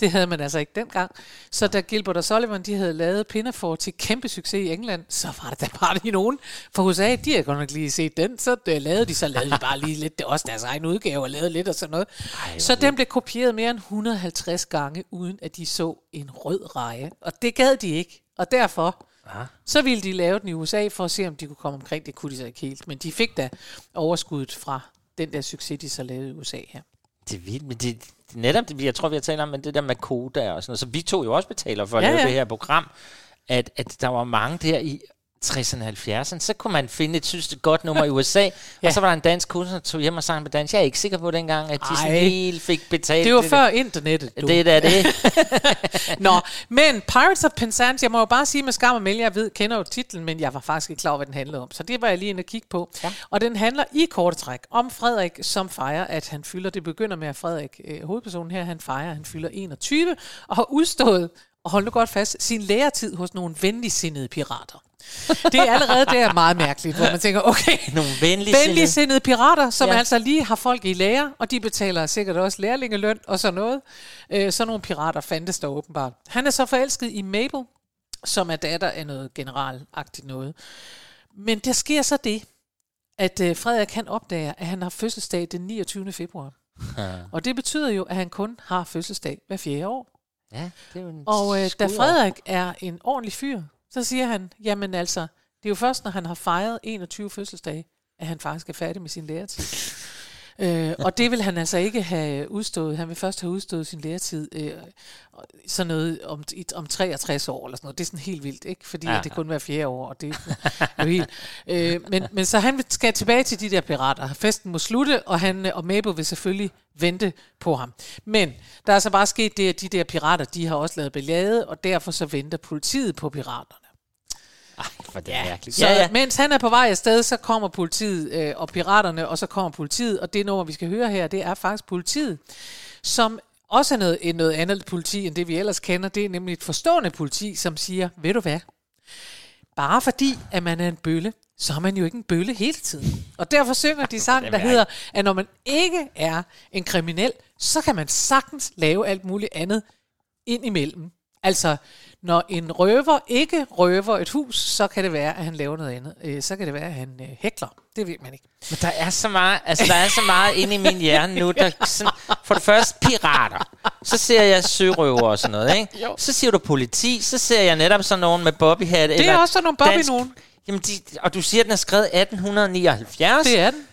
det havde man altså ikke dengang. Så da Gilbert og Sullivan, de havde lavet Pinafore til kæmpe succes i England, så var det da bare lige nogen fra USA, de havde godt nok lige set den, så det lavede de, så lavede de bare lige lidt, det også deres egen udgave, og lavede lidt og sådan noget. Ej, så den blev kopieret mere end 150 gange, uden at de så en rød reje. Og det gad de ikke. Og derfor, Aha. så ville de lave den i USA for at se, om de kunne komme omkring. Det kunne de så ikke helt. Men de fik da overskuddet fra den der succes, de så lavede i USA her. Det er vildt, men det, netop, det, jeg tror, vi har talt om men det der med koda og sådan noget. Så vi to jo også betaler for at ja, lave ja. det her program, at, at der var mange der i 60'erne og 70'erne, så kunne man finde et, synes det godt nummer i USA, [laughs] ja. og så var der en dansk kunstner, der tog hjem og sang på dansk. Jeg er ikke sikker på dengang, at de sådan Ej. helt fik betalt. Det var der. før internettet, du. Det er det. [laughs] Nå, men Pirates of Penzance, jeg må jo bare sige med skam og melde, jeg ved, kender jo titlen, men jeg var faktisk ikke klar over, hvad den handlede om. Så det var jeg lige inde og kigge på. Ja. Og den handler i korte træk om Frederik, som fejrer, at han fylder, det begynder med, at Frederik, øh, hovedpersonen her, han fejrer, han fylder 21, og har udstået, og hold nu godt fast, sin læretid hos nogle venligsindede pirater. Det er allerede der meget mærkeligt, hvor man tænker, okay, Nogle venligsindede- pirater, som ja. Altså lige har folk i lære, og de betaler sikkert også lærlingeløn og sådan noget. Øh, sådan nogle pirater fandtes der åbenbart. Han er så forelsket i Mabel, som er datter af noget generalagtigt noget. Men der sker så det, at øh, Frederik han opdager, at han har fødselsdag den 29. februar. [laughs] Og det betyder jo, at han kun har fødselsdag hver fjerde år. Ja, det er jo en Og øh, da. Frederik er en ordentlig fyr, så siger han, jamen altså, det er jo først, når han har fejret 21 fødselsdage, at han faktisk er færdig med sin læretid øh, og det vil han altså ikke have udstået. Han vil først have udstået sin læretid øh, sådan noget om, om 63 år eller sådan noget. Det er sådan helt vildt, ikke? Fordi Ja. ja. det kun hver fjerde år, og det er jo helt... Øh, men, men så han skal tilbage til de der pirater. Festen må slutte, og han og Mabel vil selvfølgelig vente på ham. Men der er så bare sket det, at de der pirater, de har også lavet ballade, og derfor så venter politiet på piraterne. [laughs] For det er mærkeligt. Så ja, ja. mens han er på vej afsted, så kommer politiet øh, og piraterne, og så kommer politiet, og det nummer, vi skal høre her, det er faktisk politiet, som også er noget, noget andet politi, end det vi ellers kender. Det er nemlig et forstående politi, som siger, ved du hvad, bare fordi, at man er en bølle, så er man jo ikke en bølle hele tiden. Og derfor synger de [laughs] sang, der hedder, at når man ikke er en kriminel, så kan man sagtens lave alt muligt andet ind imellem. Altså, når en røver ikke røver et hus, så kan det være, at han laver noget andet. Øh, så kan det være, at han øh, hækler. Det ved man ikke. Men der er så meget, altså der er så meget inde i min hjerne nu. Der, [laughs] sådan, for det første pirater. Så ser jeg sørøver og sådan noget, ikke? Jo. Så siger du politi, så ser jeg netop sådan nogen med bobbyhat. Det er også sådan nogle Bobby nogen. Jamen, de, og du siger, at den er skrevet 1879. Det er den.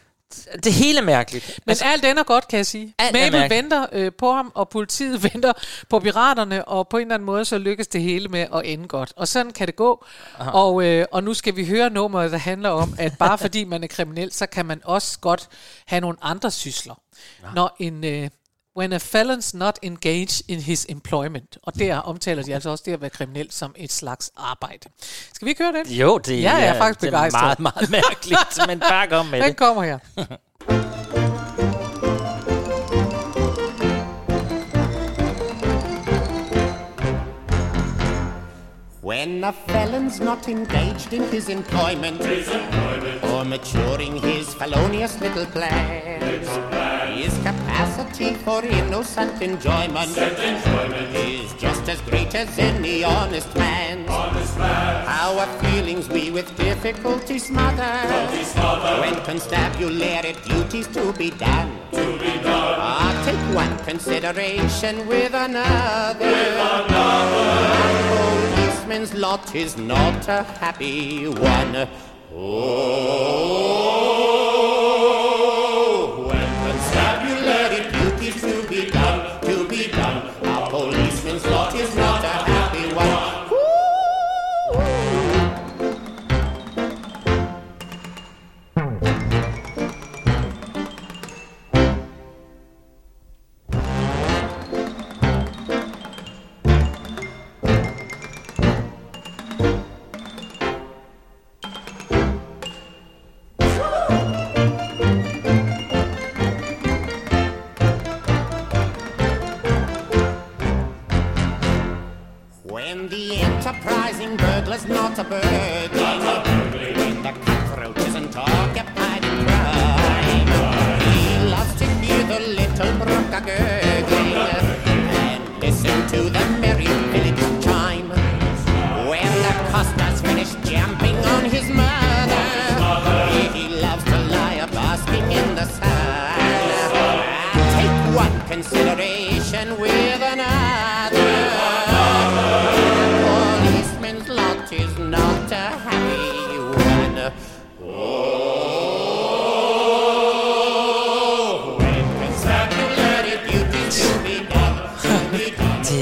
Det hele er mærkeligt. Men altså, alt ender godt, kan jeg sige. Mabel venter øh, på ham, og politiet [laughs] venter på piraterne, og på en eller anden måde, så lykkes det hele med at ende godt. Og sådan kan det gå. Og, øh, og nu skal vi høre nummeret, der handler om, at bare [laughs] fordi man er kriminel, så kan man også godt have nogle andre sysler. Når en, øh, When a felon's not engaged in his employment. Og der omtaler de altså også det at være kriminel som et slags arbejde. Skal vi ikke høre den? Jo, det ja, jeg er er- faktisk det er begejstret. meget, meget [laughs] mærkeligt, men bare kom med Den det. kommer her. When a felon's not engaged in his employment, or maturing his felonious little plans, his capacity for innocent enjoyment, is just as great as any honest man's. Our feelings we with difficulty smother, when constabulary duties to be done. To be done. Ah, take one consideration with another. A policeman's lot is not a happy one. Oh,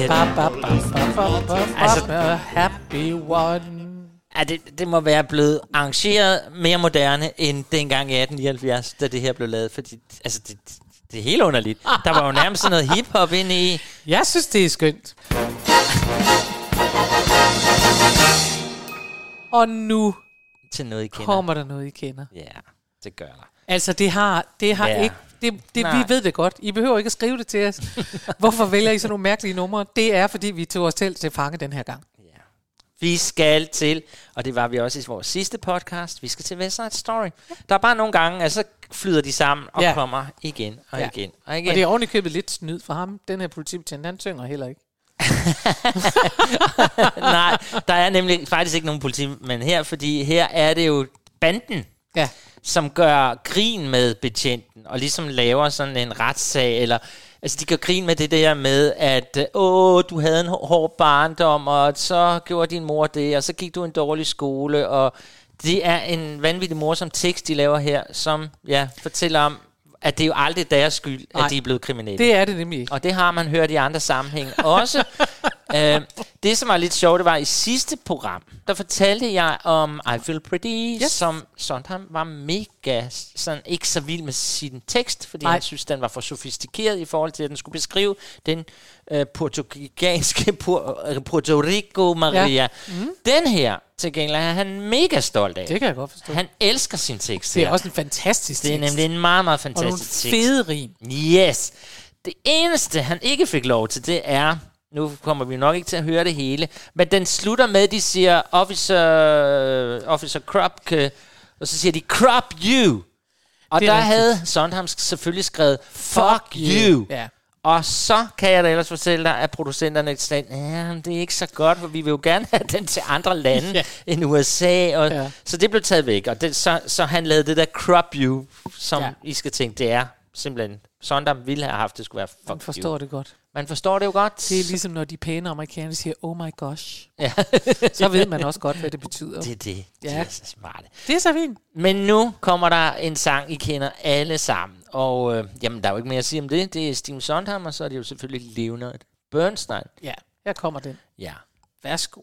Det Altså- happy one. Ja, det, det må være blevet arrangeret mere moderne end dengang i 1879, da det her blev lavet, fordi altså, det, det er helt underligt. Der var jo nærmest sådan noget hiphop inde i. Jeg synes, det er skønt. Og nu Til noget, I kender. kommer der noget, I kender. Ja, det gør der. Altså, det har, det har Ja. ikke... Det, det, Nej. vi ved det godt. I behøver ikke at skrive det til os. [laughs] Hvorfor vælger I sådan nogle mærkelige numre? Det er, fordi vi tog os selv til fange den her gang. Vi skal til, og det var vi også i vores sidste podcast, vi skal til West Side Story. Der er bare nogle gange, at så flyder de sammen og Ja. kommer igen og Ja. igen og igen. Og det er ovenikøbet lidt snyd for ham. Den her politibetjent, han synger heller ikke. [laughs] Nej, der er nemlig faktisk ikke nogen politimænd her, fordi her er det jo banden, ja. som gør grin med betjenten, og ligesom laver sådan en retssag, eller altså de gør grin med det der med, at åh, du havde en hård barndom, og så gjorde din mor det, og så gik du i en dårlig skole, og det er en vanvittig morsom tekst, de laver her, som ja, fortæller om, at det er jo aldrig deres skyld, Nej, at de er blevet kriminelle. det er det nemlig ikke. Og det har man hørt i andre sammenhæng også. [laughs] øh, det, som var lidt sjovt, det var i sidste program, der fortalte jeg om I Feel Pretty, yes. som Sondheim var mega sådan, ikke så vild med sin tekst, fordi Nej. han synes, den var for sofistikeret i forhold til, at den skulle beskrive den øh, portugianske Pu- øh, Puerto Rico Maria. Ja. Mm. Den her, til gengæld, er han mega stolt af. Det kan jeg godt forstå. Han elsker sin tekst. Det er her. også en fantastisk Det er tekst. nemlig en meget, meget Og nogle fantastisk tekst. fede rim. Yes. Det eneste, han ikke fik lov til, det er... Nu kommer vi nok ikke til at høre det hele. Men den slutter med, de siger, Officer, officer Krupke, og så siger de, Crop you! Og Det er der rigtigt. havde Sondheim selvfølgelig skrevet, Fuck you! Ja. Og så kan jeg da ellers fortælle dig, at producenterne sagde, ja, det er ikke så godt, for vi vil jo gerne have den til andre lande [laughs] Ja. end USA. Og, Ja. Så det blev taget væk, og det, så, så han lavede det der crop you, som Ja. I skal tænke, det er simpelthen, Sondheim ville have haft, det skulle være fuck Man forstår you. det godt. Man forstår det jo godt. Det er ligesom, når de pæne amerikanere siger, oh my gosh. Ja. [laughs] så ved man også godt, hvad det betyder. Det er det. Ja. De er så smarte. Det er så fint. Men nu kommer der en sang, I kender alle sammen. Og øh, jamen, der er jo ikke mere at sige om det. Det er Steven Sondheim, og så er det jo selvfølgelig Leonard Bernstein. Ja, her kommer den. Ja. Værsgo.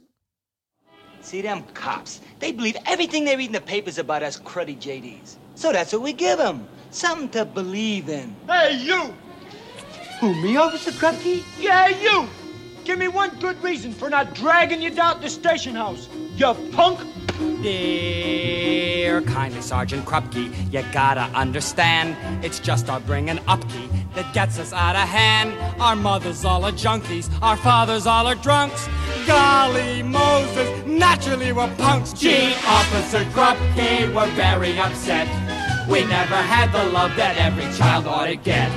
See them cops. They believe everything they read in the papers about us cruddy JDs. So that's what we give them. Something to believe in. Hey, you! Who, me, Officer Krupke? Yeah, you! Give me one good reason for not dragging you down to the station house, you punk! Dear kindly Sergeant Krupke, you gotta understand, it's just our bringing upkeep that gets us out of hand. Our mothers all are junkies, our fathers all are drunks. Golly Moses, naturally we're punks. Gee, Officer Krupke, we're very upset. We never had the love that every child ought to get.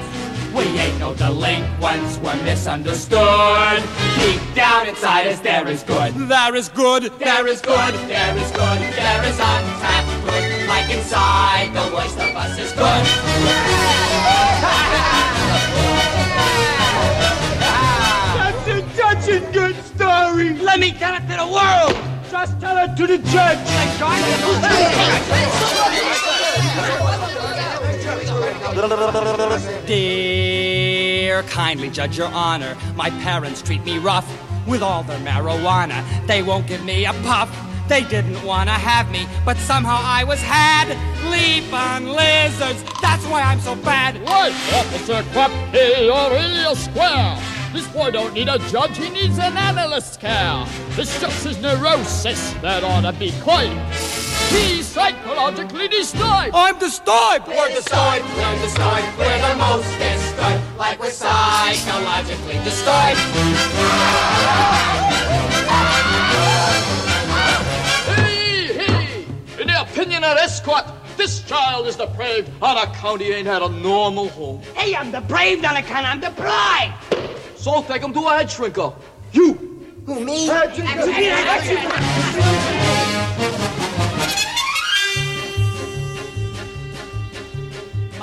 We ain't no delinquents, we're misunderstood. Deep down inside us, there is good. There is good, there is good, there is good, there is untapped good. Like inside, the worst of us is good. That's a touching good story! Let me tell it to the world! Just tell it to the judge! Dear kindly judge your honor, my parents treat me rough with all their marijuana. They won't give me a puff. They didn't want to have me, but somehow I was had. Leap on lizards, that's why I'm so bad. Right, Officer Krupke, you're a square. This boy don't need a judge, he needs an analyst care. It's just his neurosis that ought to be quiet. He's psychologically destroyed. I'm destroyed. We're destroyed. we're destroyed. we're the most disturbed. Like we're psychologically destroyed. Hey, hey! In the opinion of this court, this child is depraved, and the county ain't had a normal home. Hey, I'm depraved on account I'm deprived! So take him to a head shrinker. You! Who, me?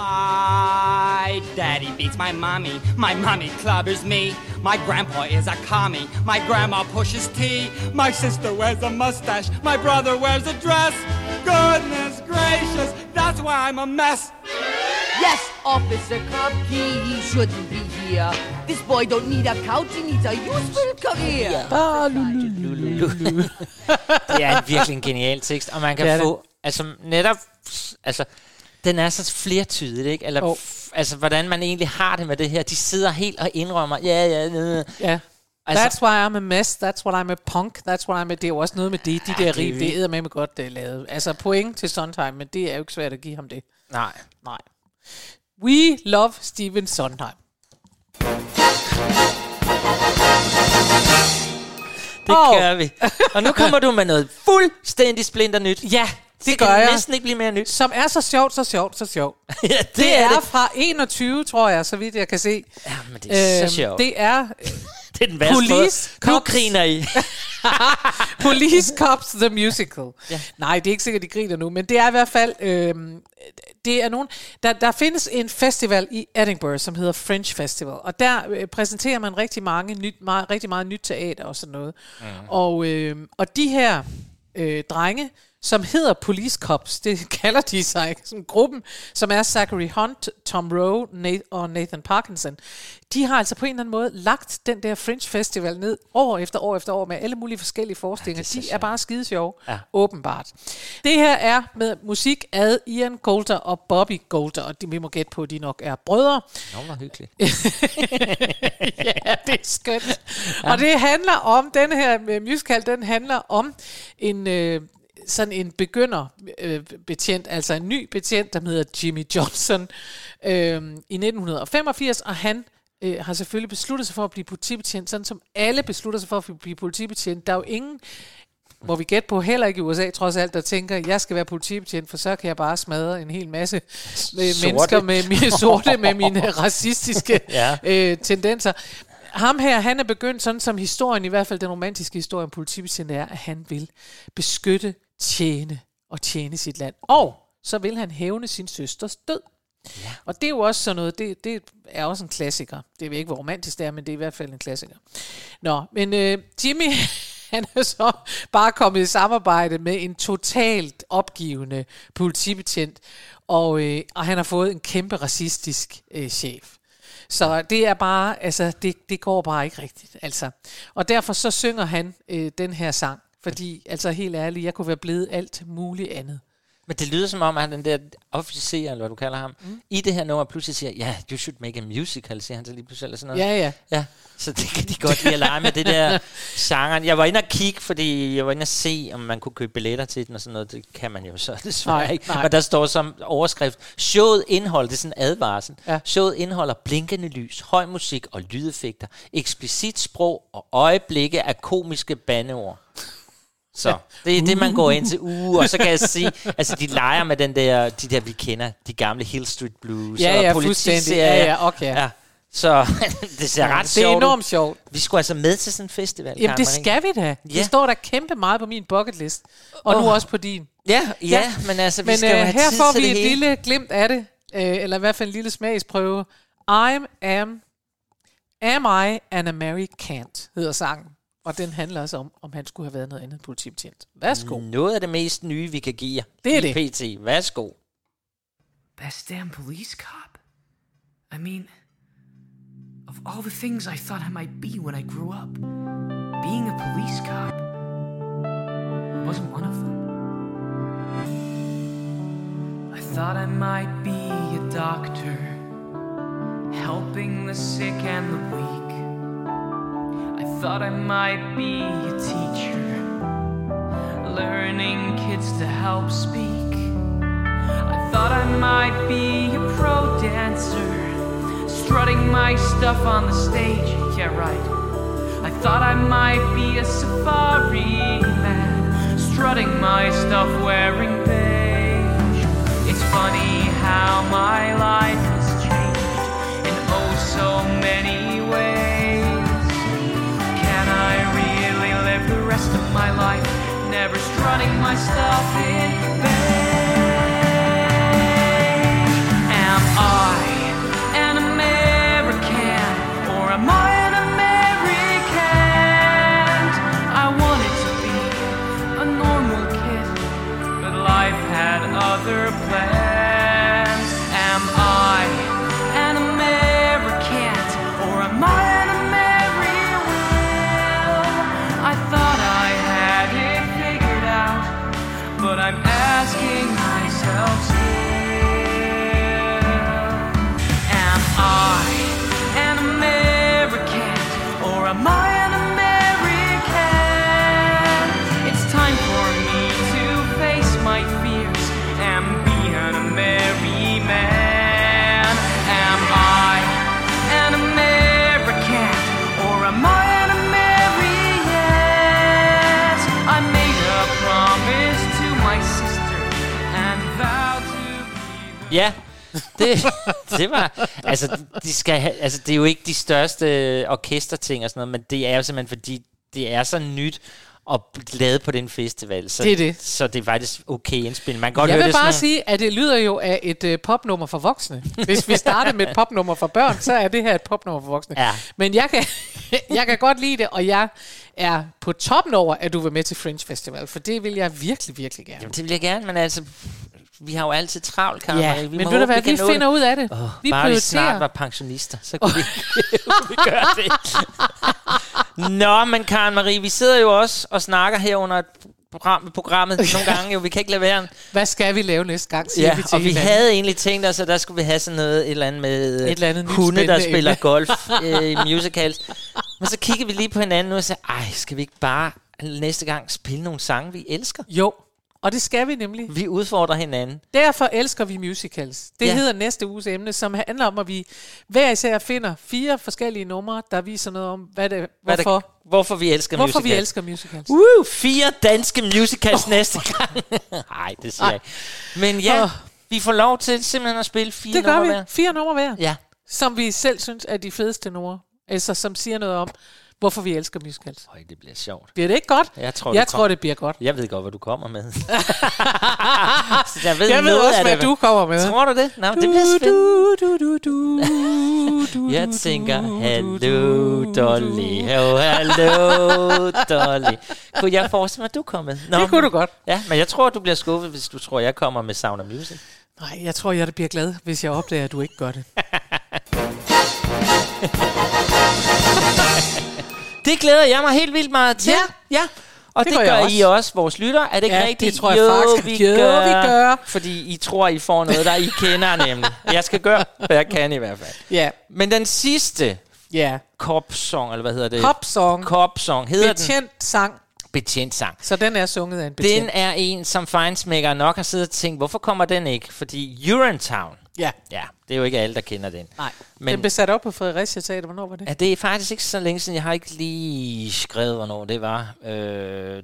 My daddy beats my mommy. My mommy clobbers me. My grandpa is a commie. My grandma pushes tea. My sister wears a mustache. My brother wears a dress. Goodness gracious, that's why I'm a mess. Yes, Officer Krupke, he shouldn't be here. This boy don't need a couch, he needs a useful career. det er en virkelig en genial tekst, og man kan Det er det. få, altså netop, altså, den er så flertydig, ikke? Eller, Jo. f- altså, hvordan man egentlig har det med det her. De sidder helt og indrømmer, ja, ja, ja. Ja. Altså- That's why I'm a mess, that's what I'm a punk, that's what I'm a... Det er jo også noget med det, de Ja, der er rim, det er med godt det er lavet. Altså point til Sondheim, men det er jo ikke svært at give ham det. Nej. Nej. We love Steven Sondheim. Det Åh. gør vi. Og nu kommer du med noget fuldstændig splinter nyt. Ja, det, det gør kan jeg. næsten ikke blive mere nyt. Som er så sjovt, så sjovt, så sjovt. [laughs] ja, det, Det er er det. fra 21, tror jeg, så vidt jeg kan se. Ja, men det er så sjovt. Det er [laughs] Det er den værste Police måde. Nu griner I. [laughs] Police Cops The Musical. Ja. Nej, det er ikke sikkert, de griner nu, men det er i hvert fald... Øhm, det er nogen, der, der findes en festival i Edinburgh, som hedder French Festival, og der øh, præsenterer man rigtig mange nyt, meget, rigtig meget nyt teater og sådan noget. Mm. Og, øh, og de her øh, drenge, som hedder Police Cops, det kalder de sig, som gruppen, som er Zachary Hunt, Tom Rowe Nate, og Nathan Parkinson, de har altså på en eller anden måde lagt den der French Festival ned år efter år efter år med alle mulige forskellige forestillinger. Ja, de er bare skide sjove, Ja. åbenbart. Det her er med musik af Ian Coulter og Bobby Coulter, og de, vi må gætte på, at de nok er brødre. Nå, hvor hyggeligt. [laughs] ja, det er skønt. Ja. Og det handler om, den her øh, musical, den handler om en... Øh, sådan en begynder øh, betjent, altså en ny betjent, der hedder Jimmy Johnson, øh, i 1985, og han øh, har selvfølgelig besluttet sig for at blive politibetjent, sådan som alle beslutter sig for at blive politibetjent. Der er jo ingen, må vi gætte på, heller ikke i USA trods alt, der tænker, jeg skal være politibetjent, for så kan jeg bare smadre en hel masse øh, Sorte. mennesker med mine [laughs] sorte, med mine racistiske Ja. øh, tendenser. Ham her, han er begyndt sådan som historien, i hvert fald den romantiske historie om politibetjent er, at han vil beskytte, tjene og tjene sit land. Og så vil han hævne sin søsters død. Ja. Og det er jo også sådan noget, det, det er også en klassiker. Det ved ikke, hvor romantisk det er, men det er i hvert fald en klassiker. Nå, men øh, Jimmy, [laughs] han er så bare kommet i samarbejde med en totalt opgivende politibetjent, og, øh, og han har fået en kæmpe racistisk øh, chef. Så det er bare, altså, det, det går bare ikke rigtigt, altså. Og derfor så synger han øh, den her sang, fordi, altså helt ærligt, jeg kunne være blevet alt muligt andet. Men det lyder som om, at han den der officer, eller hvad du kalder ham, mm. i det her nummer pludselig siger, ja, yeah, you should make a musical, siger han så lige pludselig, eller sådan noget. Ja, ja. Ja, så det kan de godt lide at lege med det der genre. Jeg var inde og kigge, fordi jeg var inde og se, om man kunne købe billetter til den og sådan noget. Det kan man jo så [laughs] desværre Nej, ikke. nej. Og der står som overskrift, showet indhold, det er sådan en advarsel. Ja. Showet indeholder blinkende lys, høj musik og lydeffekter, eksplicit sprog og øjeblikke af komiske bandeord. Så det er det, man går ind til. Uh, og så kan jeg sige, [laughs] altså de leger med den der, de der, vi kender, de gamle Hill Street Blues. Ja, og ja, politiserier. Ja, ja, okay. Ja. Så [laughs] det ser Ja, ret det sjovt er ud. enormt sjovt. Vi skulle altså med til sådan en festival. Jamen, det Karen skal Marie. vi da. Ja. Det står der kæmpe meget på min bucket list. Og nu Åh. også på din. Ja, ja, men altså, vi men, skal øh, have her tid får til vi det et hele. lille glimt af det. Øh, eller i hvert fald en lille smagsprøve. I'm am... Am I an Americant, hedder sangen. Og den handler også om, om han skulle have været noget andet politibetjent. Værsgo. Noget af det mest nye, vi kan give jer. Det er det. PT. Værsgo. Best damn police cop. I mean, of all the things I thought I might be when I grew up, being a police cop wasn't one of them. I thought I might be a doctor, helping the sick and the weak. I thought I might be a teacher, learning kids to help speak. I thought I might be a pro dancer, strutting my stuff on the stage. Yeah, right. I thought I might be a safari man, strutting my stuff wearing beige. It's funny how my life rest of my life never strutting my stuff in beige? Ja, det, det var... Altså, de skal have, altså, det er jo ikke de største orkesterting og sådan noget, men det er jo simpelthen, fordi det er så nyt og lavet på den festival. Så, Det er det. Så det er faktisk okay indspil. Man kan godt Jeg høre vil det bare sådan, sige, at det lyder jo af et øh, popnummer for voksne. Hvis vi starter med et popnummer for børn, så er det her et popnummer for voksne. Ja. Men jeg kan, [laughs] jeg kan godt lide det, og jeg er på toppen over, at du vil med til Fringe Festival, for det vil jeg virkelig, virkelig gerne. Jamen, det vil jeg gerne, men altså... Vi har jo altid travlt, Karen. Ja, Marie. vi men må ved du hvad, kan vi nå det. finder ud af det. Oh, Vi bare vi prioriterer. snart var pensionister, så kunne vi, [laughs] vi gøre det. [laughs] Nå, men Karen Marie, vi sidder jo også og snakker her under et program, programmet [laughs] nogle gange. Jo, vi kan ikke lade være. Hvad skal vi lave næste gang, siger Ja, vi til og vi hinanden. havde egentlig tænkt os, at der skulle vi have sådan noget, et eller andet med Et eller andet hunde, der spiller emne. golf øh, i musicals. Men så kigger vi lige på hinanden nu og siger, ej, skal vi ikke bare næste gang spille nogle sange, vi elsker? Jo, og det skal vi nemlig. Vi udfordrer hinanden. Derfor elsker vi musicals. Det Ja. hedder næste uges emne, som handler om, at vi hver især finder fire forskellige numre, der viser noget om, hvad det, Hvad der- hvorfor, hvorfor vi elsker hvorfor musicals. vi elsker musicals. Woo, fire danske musicals oh. næste gang. [laughs] Nej, det siger Ej. jeg ikke. Men ja, Åh. vi får lov til simpelthen at spille fire Det gør numre vi. hver. Fire numre hver. Ja. Som vi selv synes er de fedeste numre. Altså, som siger noget om, hvorfor vi elsker musicals. Øj, det bliver sjovt. Bliver det ikke godt? Jeg tror, jeg du tror det bliver godt. Jeg ved godt, hvad du kommer med. [laughs] Så jeg ved, Jeg ved også, hvad det. du kommer med. Tror du det? Nå, det bliver spændende. Jeg tænker, hallo Dolly, hallo Dolly. Kunne jeg forestille mig, at du kommer med? Det kunne du godt. Ja, men jeg tror, du bliver skuffet, hvis du tror, jeg kommer med Sound of Music. Nej, jeg tror, jeg bliver glad, hvis jeg opdager, at du ikke gør det. [laughs] Det glæder jeg mig helt vildt meget til. Ja. ja. Og Det det, gør gør også. I også, vores lytter. Er det ikke Ja, rigtigt? det tror jeg jo, faktisk. vi Jo, gør, vi gør. Fordi I tror, I får noget, der I kender nemlig. Jeg skal gøre, hvad jeg kan i hvert fald. Ja. Men den sidste Ja. Cop-song, eller hvad hedder det? Cop-song. Cop-song hedder den. Betjent sang. Betjent sang. Så den er sunget af en betjent. Den er en, som Feinsmaker nok har siddet og tænkt, hvorfor kommer den ikke? Fordi Urinetown, Ja. ja, det er jo ikke alle, der kender den. Nej. Men Den blev sat op på Fredericia Teater. Hvornår var det? ja, det er faktisk ikke så længe siden. Jeg har ikke lige skrevet, hvornår det var. Øh,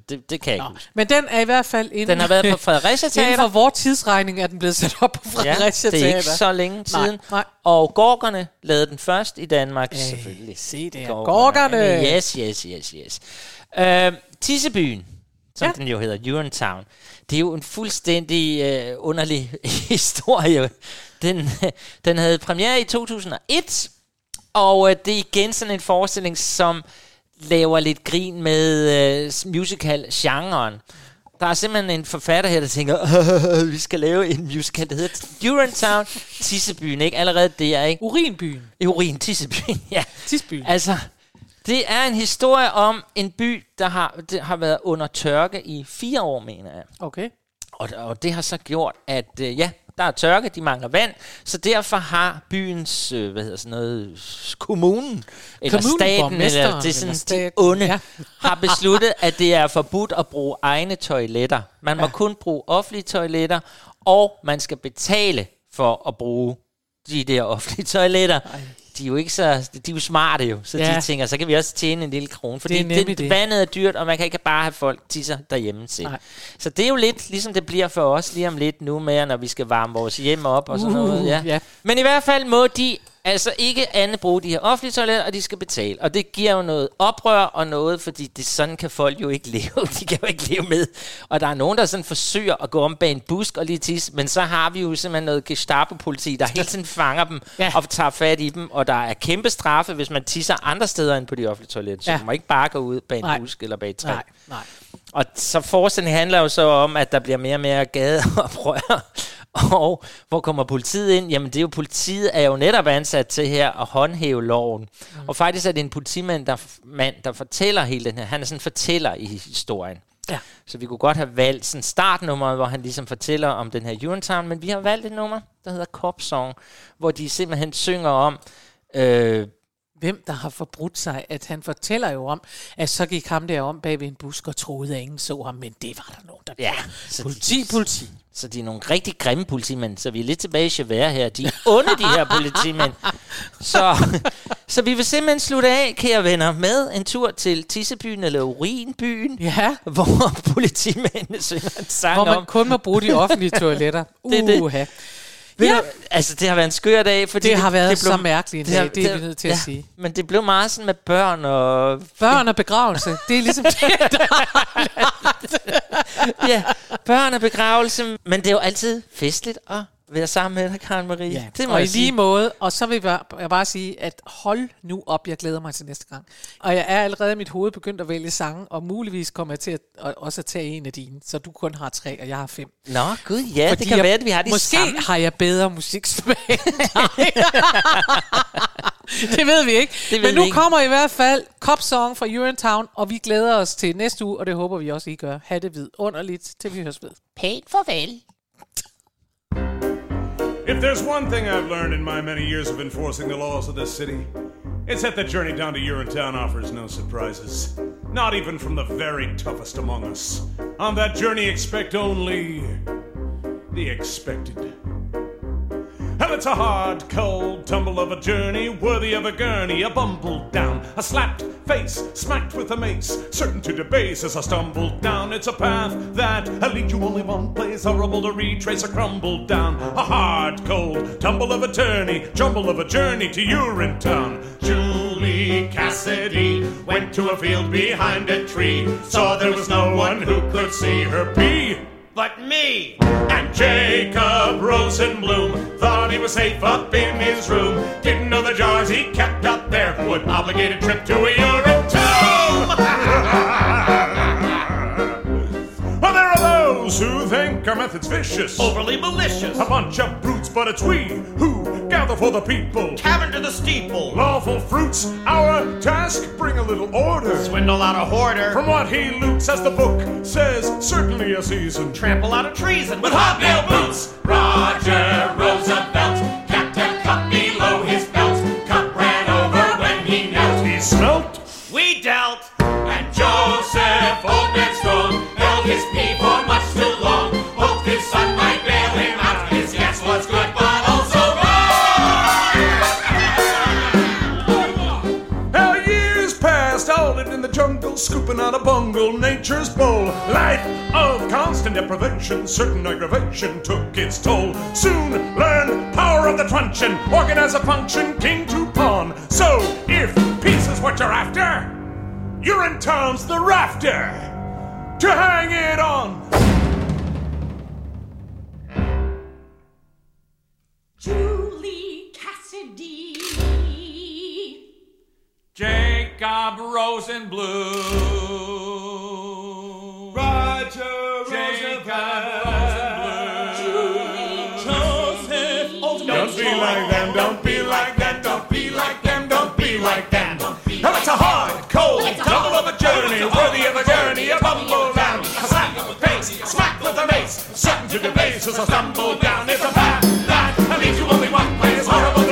det, det kan jeg ikke huske. Men den er i hvert fald inden, Den har været på Fredericia [laughs] inden Teater. for vores tidsregning, er den blevet sat op på Fredericia det er Teater. ikke så længe Nej, siden. nej. Og Gorgerne lavede den først i Danmark, Hey, selvfølgelig. se det her. Gorgerne! Yes, yes, yes, yes. Øh, Tissebyen, som Ja. ja. den jo hedder, Urinetown, det er jo en fuldstændig øh, underlig [laughs] historie. Den, den havde premiere i 2001, og øh, det er igen sådan en forestilling, som laver lidt grin med øh, musical-genren. Der er simpelthen en forfatter her, der tænker, [laughs] vi skal lave en musical, der hedder Urinetown, Tissebyen, ikke? Allerede det er, ikke? Urinbyen. Urin, Tissebyen, [laughs] ja. Tisbyen. Altså, det er en historie om en by, der har, det har været under tørke i fire år, mener jeg. Okay. Og, og det har så gjort, at øh, ja, der er tørke, de mangler vand, så derfor har byens, øh, hvad hedder sådan noget, kommunen, eller Kommunen, staten, eller det er sådan, eller de onde, ja. har besluttet, at det er forbudt at bruge egne toiletter. Man må Ja. kun bruge offentlige toiletter, og man skal betale for at bruge de der offentlige toiletter. De er jo ikke så, de er jo smarte jo, så Ja. de tænker, så kan vi også tjene en lille krone, fordi Det er det, det, det. vandet er dyrt, og man kan ikke bare have folk tisser derhjemme selv. Nej. Så det er jo lidt, ligesom det bliver for os lige om lidt nu med, når vi skal varme vores hjem op og sådan Uh, noget. Ja. ja. Men i hvert fald må de altså ikke andet bruge de her offentlige toiletter, og de skal betale. Og det giver jo noget oprør og noget, fordi det, sådan kan folk jo ikke [laughs] leve. De kan jo ikke leve med. Og der er nogen, der sådan forsøger at gå om bag en busk og lige tisse, men så har vi jo simpelthen noget Gestapo-politi, der hele tiden fanger dem Ja. og tager fat i dem, og der er kæmpe straffe, hvis man tisser andre steder end på de offentlige toiletter. Så Ja. du må ikke bare gå ud bag en Nej. busk eller bag et træ. Nej, nej. Og så forestillingen handler jo så om, at der bliver mere og mere gadeoprør. [laughs] Og hvor kommer politiet ind? Jamen det er jo, politiet er jo netop ansat til her at håndhæve loven. Mm. Og faktisk er det en politimand, der, mand, der fortæller hele den her. Han er sådan fortæller i historien. Ja. Så vi kunne godt have valgt sådan startnummeret, hvor han ligesom fortæller om den her Urinetown, men vi har valgt et nummer, der hedder Cop Song, hvor de simpelthen synger om, øh, Hvem der har forbrudt sig, at han fortæller jo om, at så gik ham der om bag ved en busk og troede, at ingen så ham, men det var der nogen, der Ja, så Politi, de, politi. Så de er nogle rigtig grimme politimænd, så vi er lidt tilbage i Javert her. De er onde, de her politimænd. Så, så vi vil simpelthen slutte af, kære venner, med en tur til Tissebyen eller Urinbyen, Ja. hvor politimændene synger en sang Hvor man om... kun må bruge de offentlige toiletter. [laughs] Det er det. Ved Ja. du, altså, det har været en skør dag, fordi... Det har været så mærkeligt en har- dag, det er vi nødt til at sige. Men det blev meget sådan med børn og... Børn og begravelse, det er ligesom det, [laughs] ja, børn og begravelse. Men det er jo altid festligt at være sammen med dig, Karen Marie. Ja, det må og i lige måde, og så vil jeg bare sige, at hold nu op, jeg glæder mig til næste gang. Og jeg er allerede i mit hoved begyndt at vælge sange, og muligvis kommer jeg til at, at også at tage en af dine, så du kun har tre, og jeg har fem. Nå, gud, ja, Fordi det kan jeg, være, at vi har de Måske samme. har jeg bedre musiksmag. [laughs] Det ved vi ikke. Det ved Men vi nu ikke. kommer i hvert fald Cop Song fra Urinetown, og vi glæder os til næste uge, og det håber vi også, I gør. Ha' det vidunderligt, til vi høres ved. Pænt farvel. If there's one thing I've learned in my many years of enforcing the laws of this city, it's that the journey down to Urinetown offers no surprises. Not even from the very toughest among us. On that journey, expect only the expected. And it's a hard, cold tumble of a journey worthy of a gurney, a bumbled down, a slapped face, smacked with a mace, certain to debase as I stumbled down. It's a path that'll lead you only one place, horrible to retrace, a crumbled down, a hard, cold tumble of a journey, jumble of a journey to Urinetown. Julie Cassidy went to a field behind a tree, saw there was no one who could see her pee but me. And Jacob Rosenblum thought he was safe up in his room. Didn't know the jars he kept up there would obligate a trip to a urine tomb. [laughs] well, there are those who think our method's vicious, overly malicious, a bunch of brutes. But it's we who for the people. Tavern to the steeple. Lawful fruits, our task, bring a little order. Swindle out a hoarder. From what he loots, as the book says, certainly a season. Trample out a treason With hobnail boots, Roger Roosevelt scooping out a bungle, nature's bowl. Life of constant deprivation, certain aggravation took its toll. Soon learned power of the truncheon, organize a function, king to pawn. So, if peace is what you're after, you're in town's the rafter to hang it on. Gob Rosenblum. Roger Jacob Rosenblum. Don't be like them, don't be like them, don't be like them, don't be like them. Now it's a hard, cold, double of a journey, worthy of a journey, a bumble down, a slap of a face, a smack with a mace, certain to the base as I stumble down. It's a path that leaves you only one place, horrible.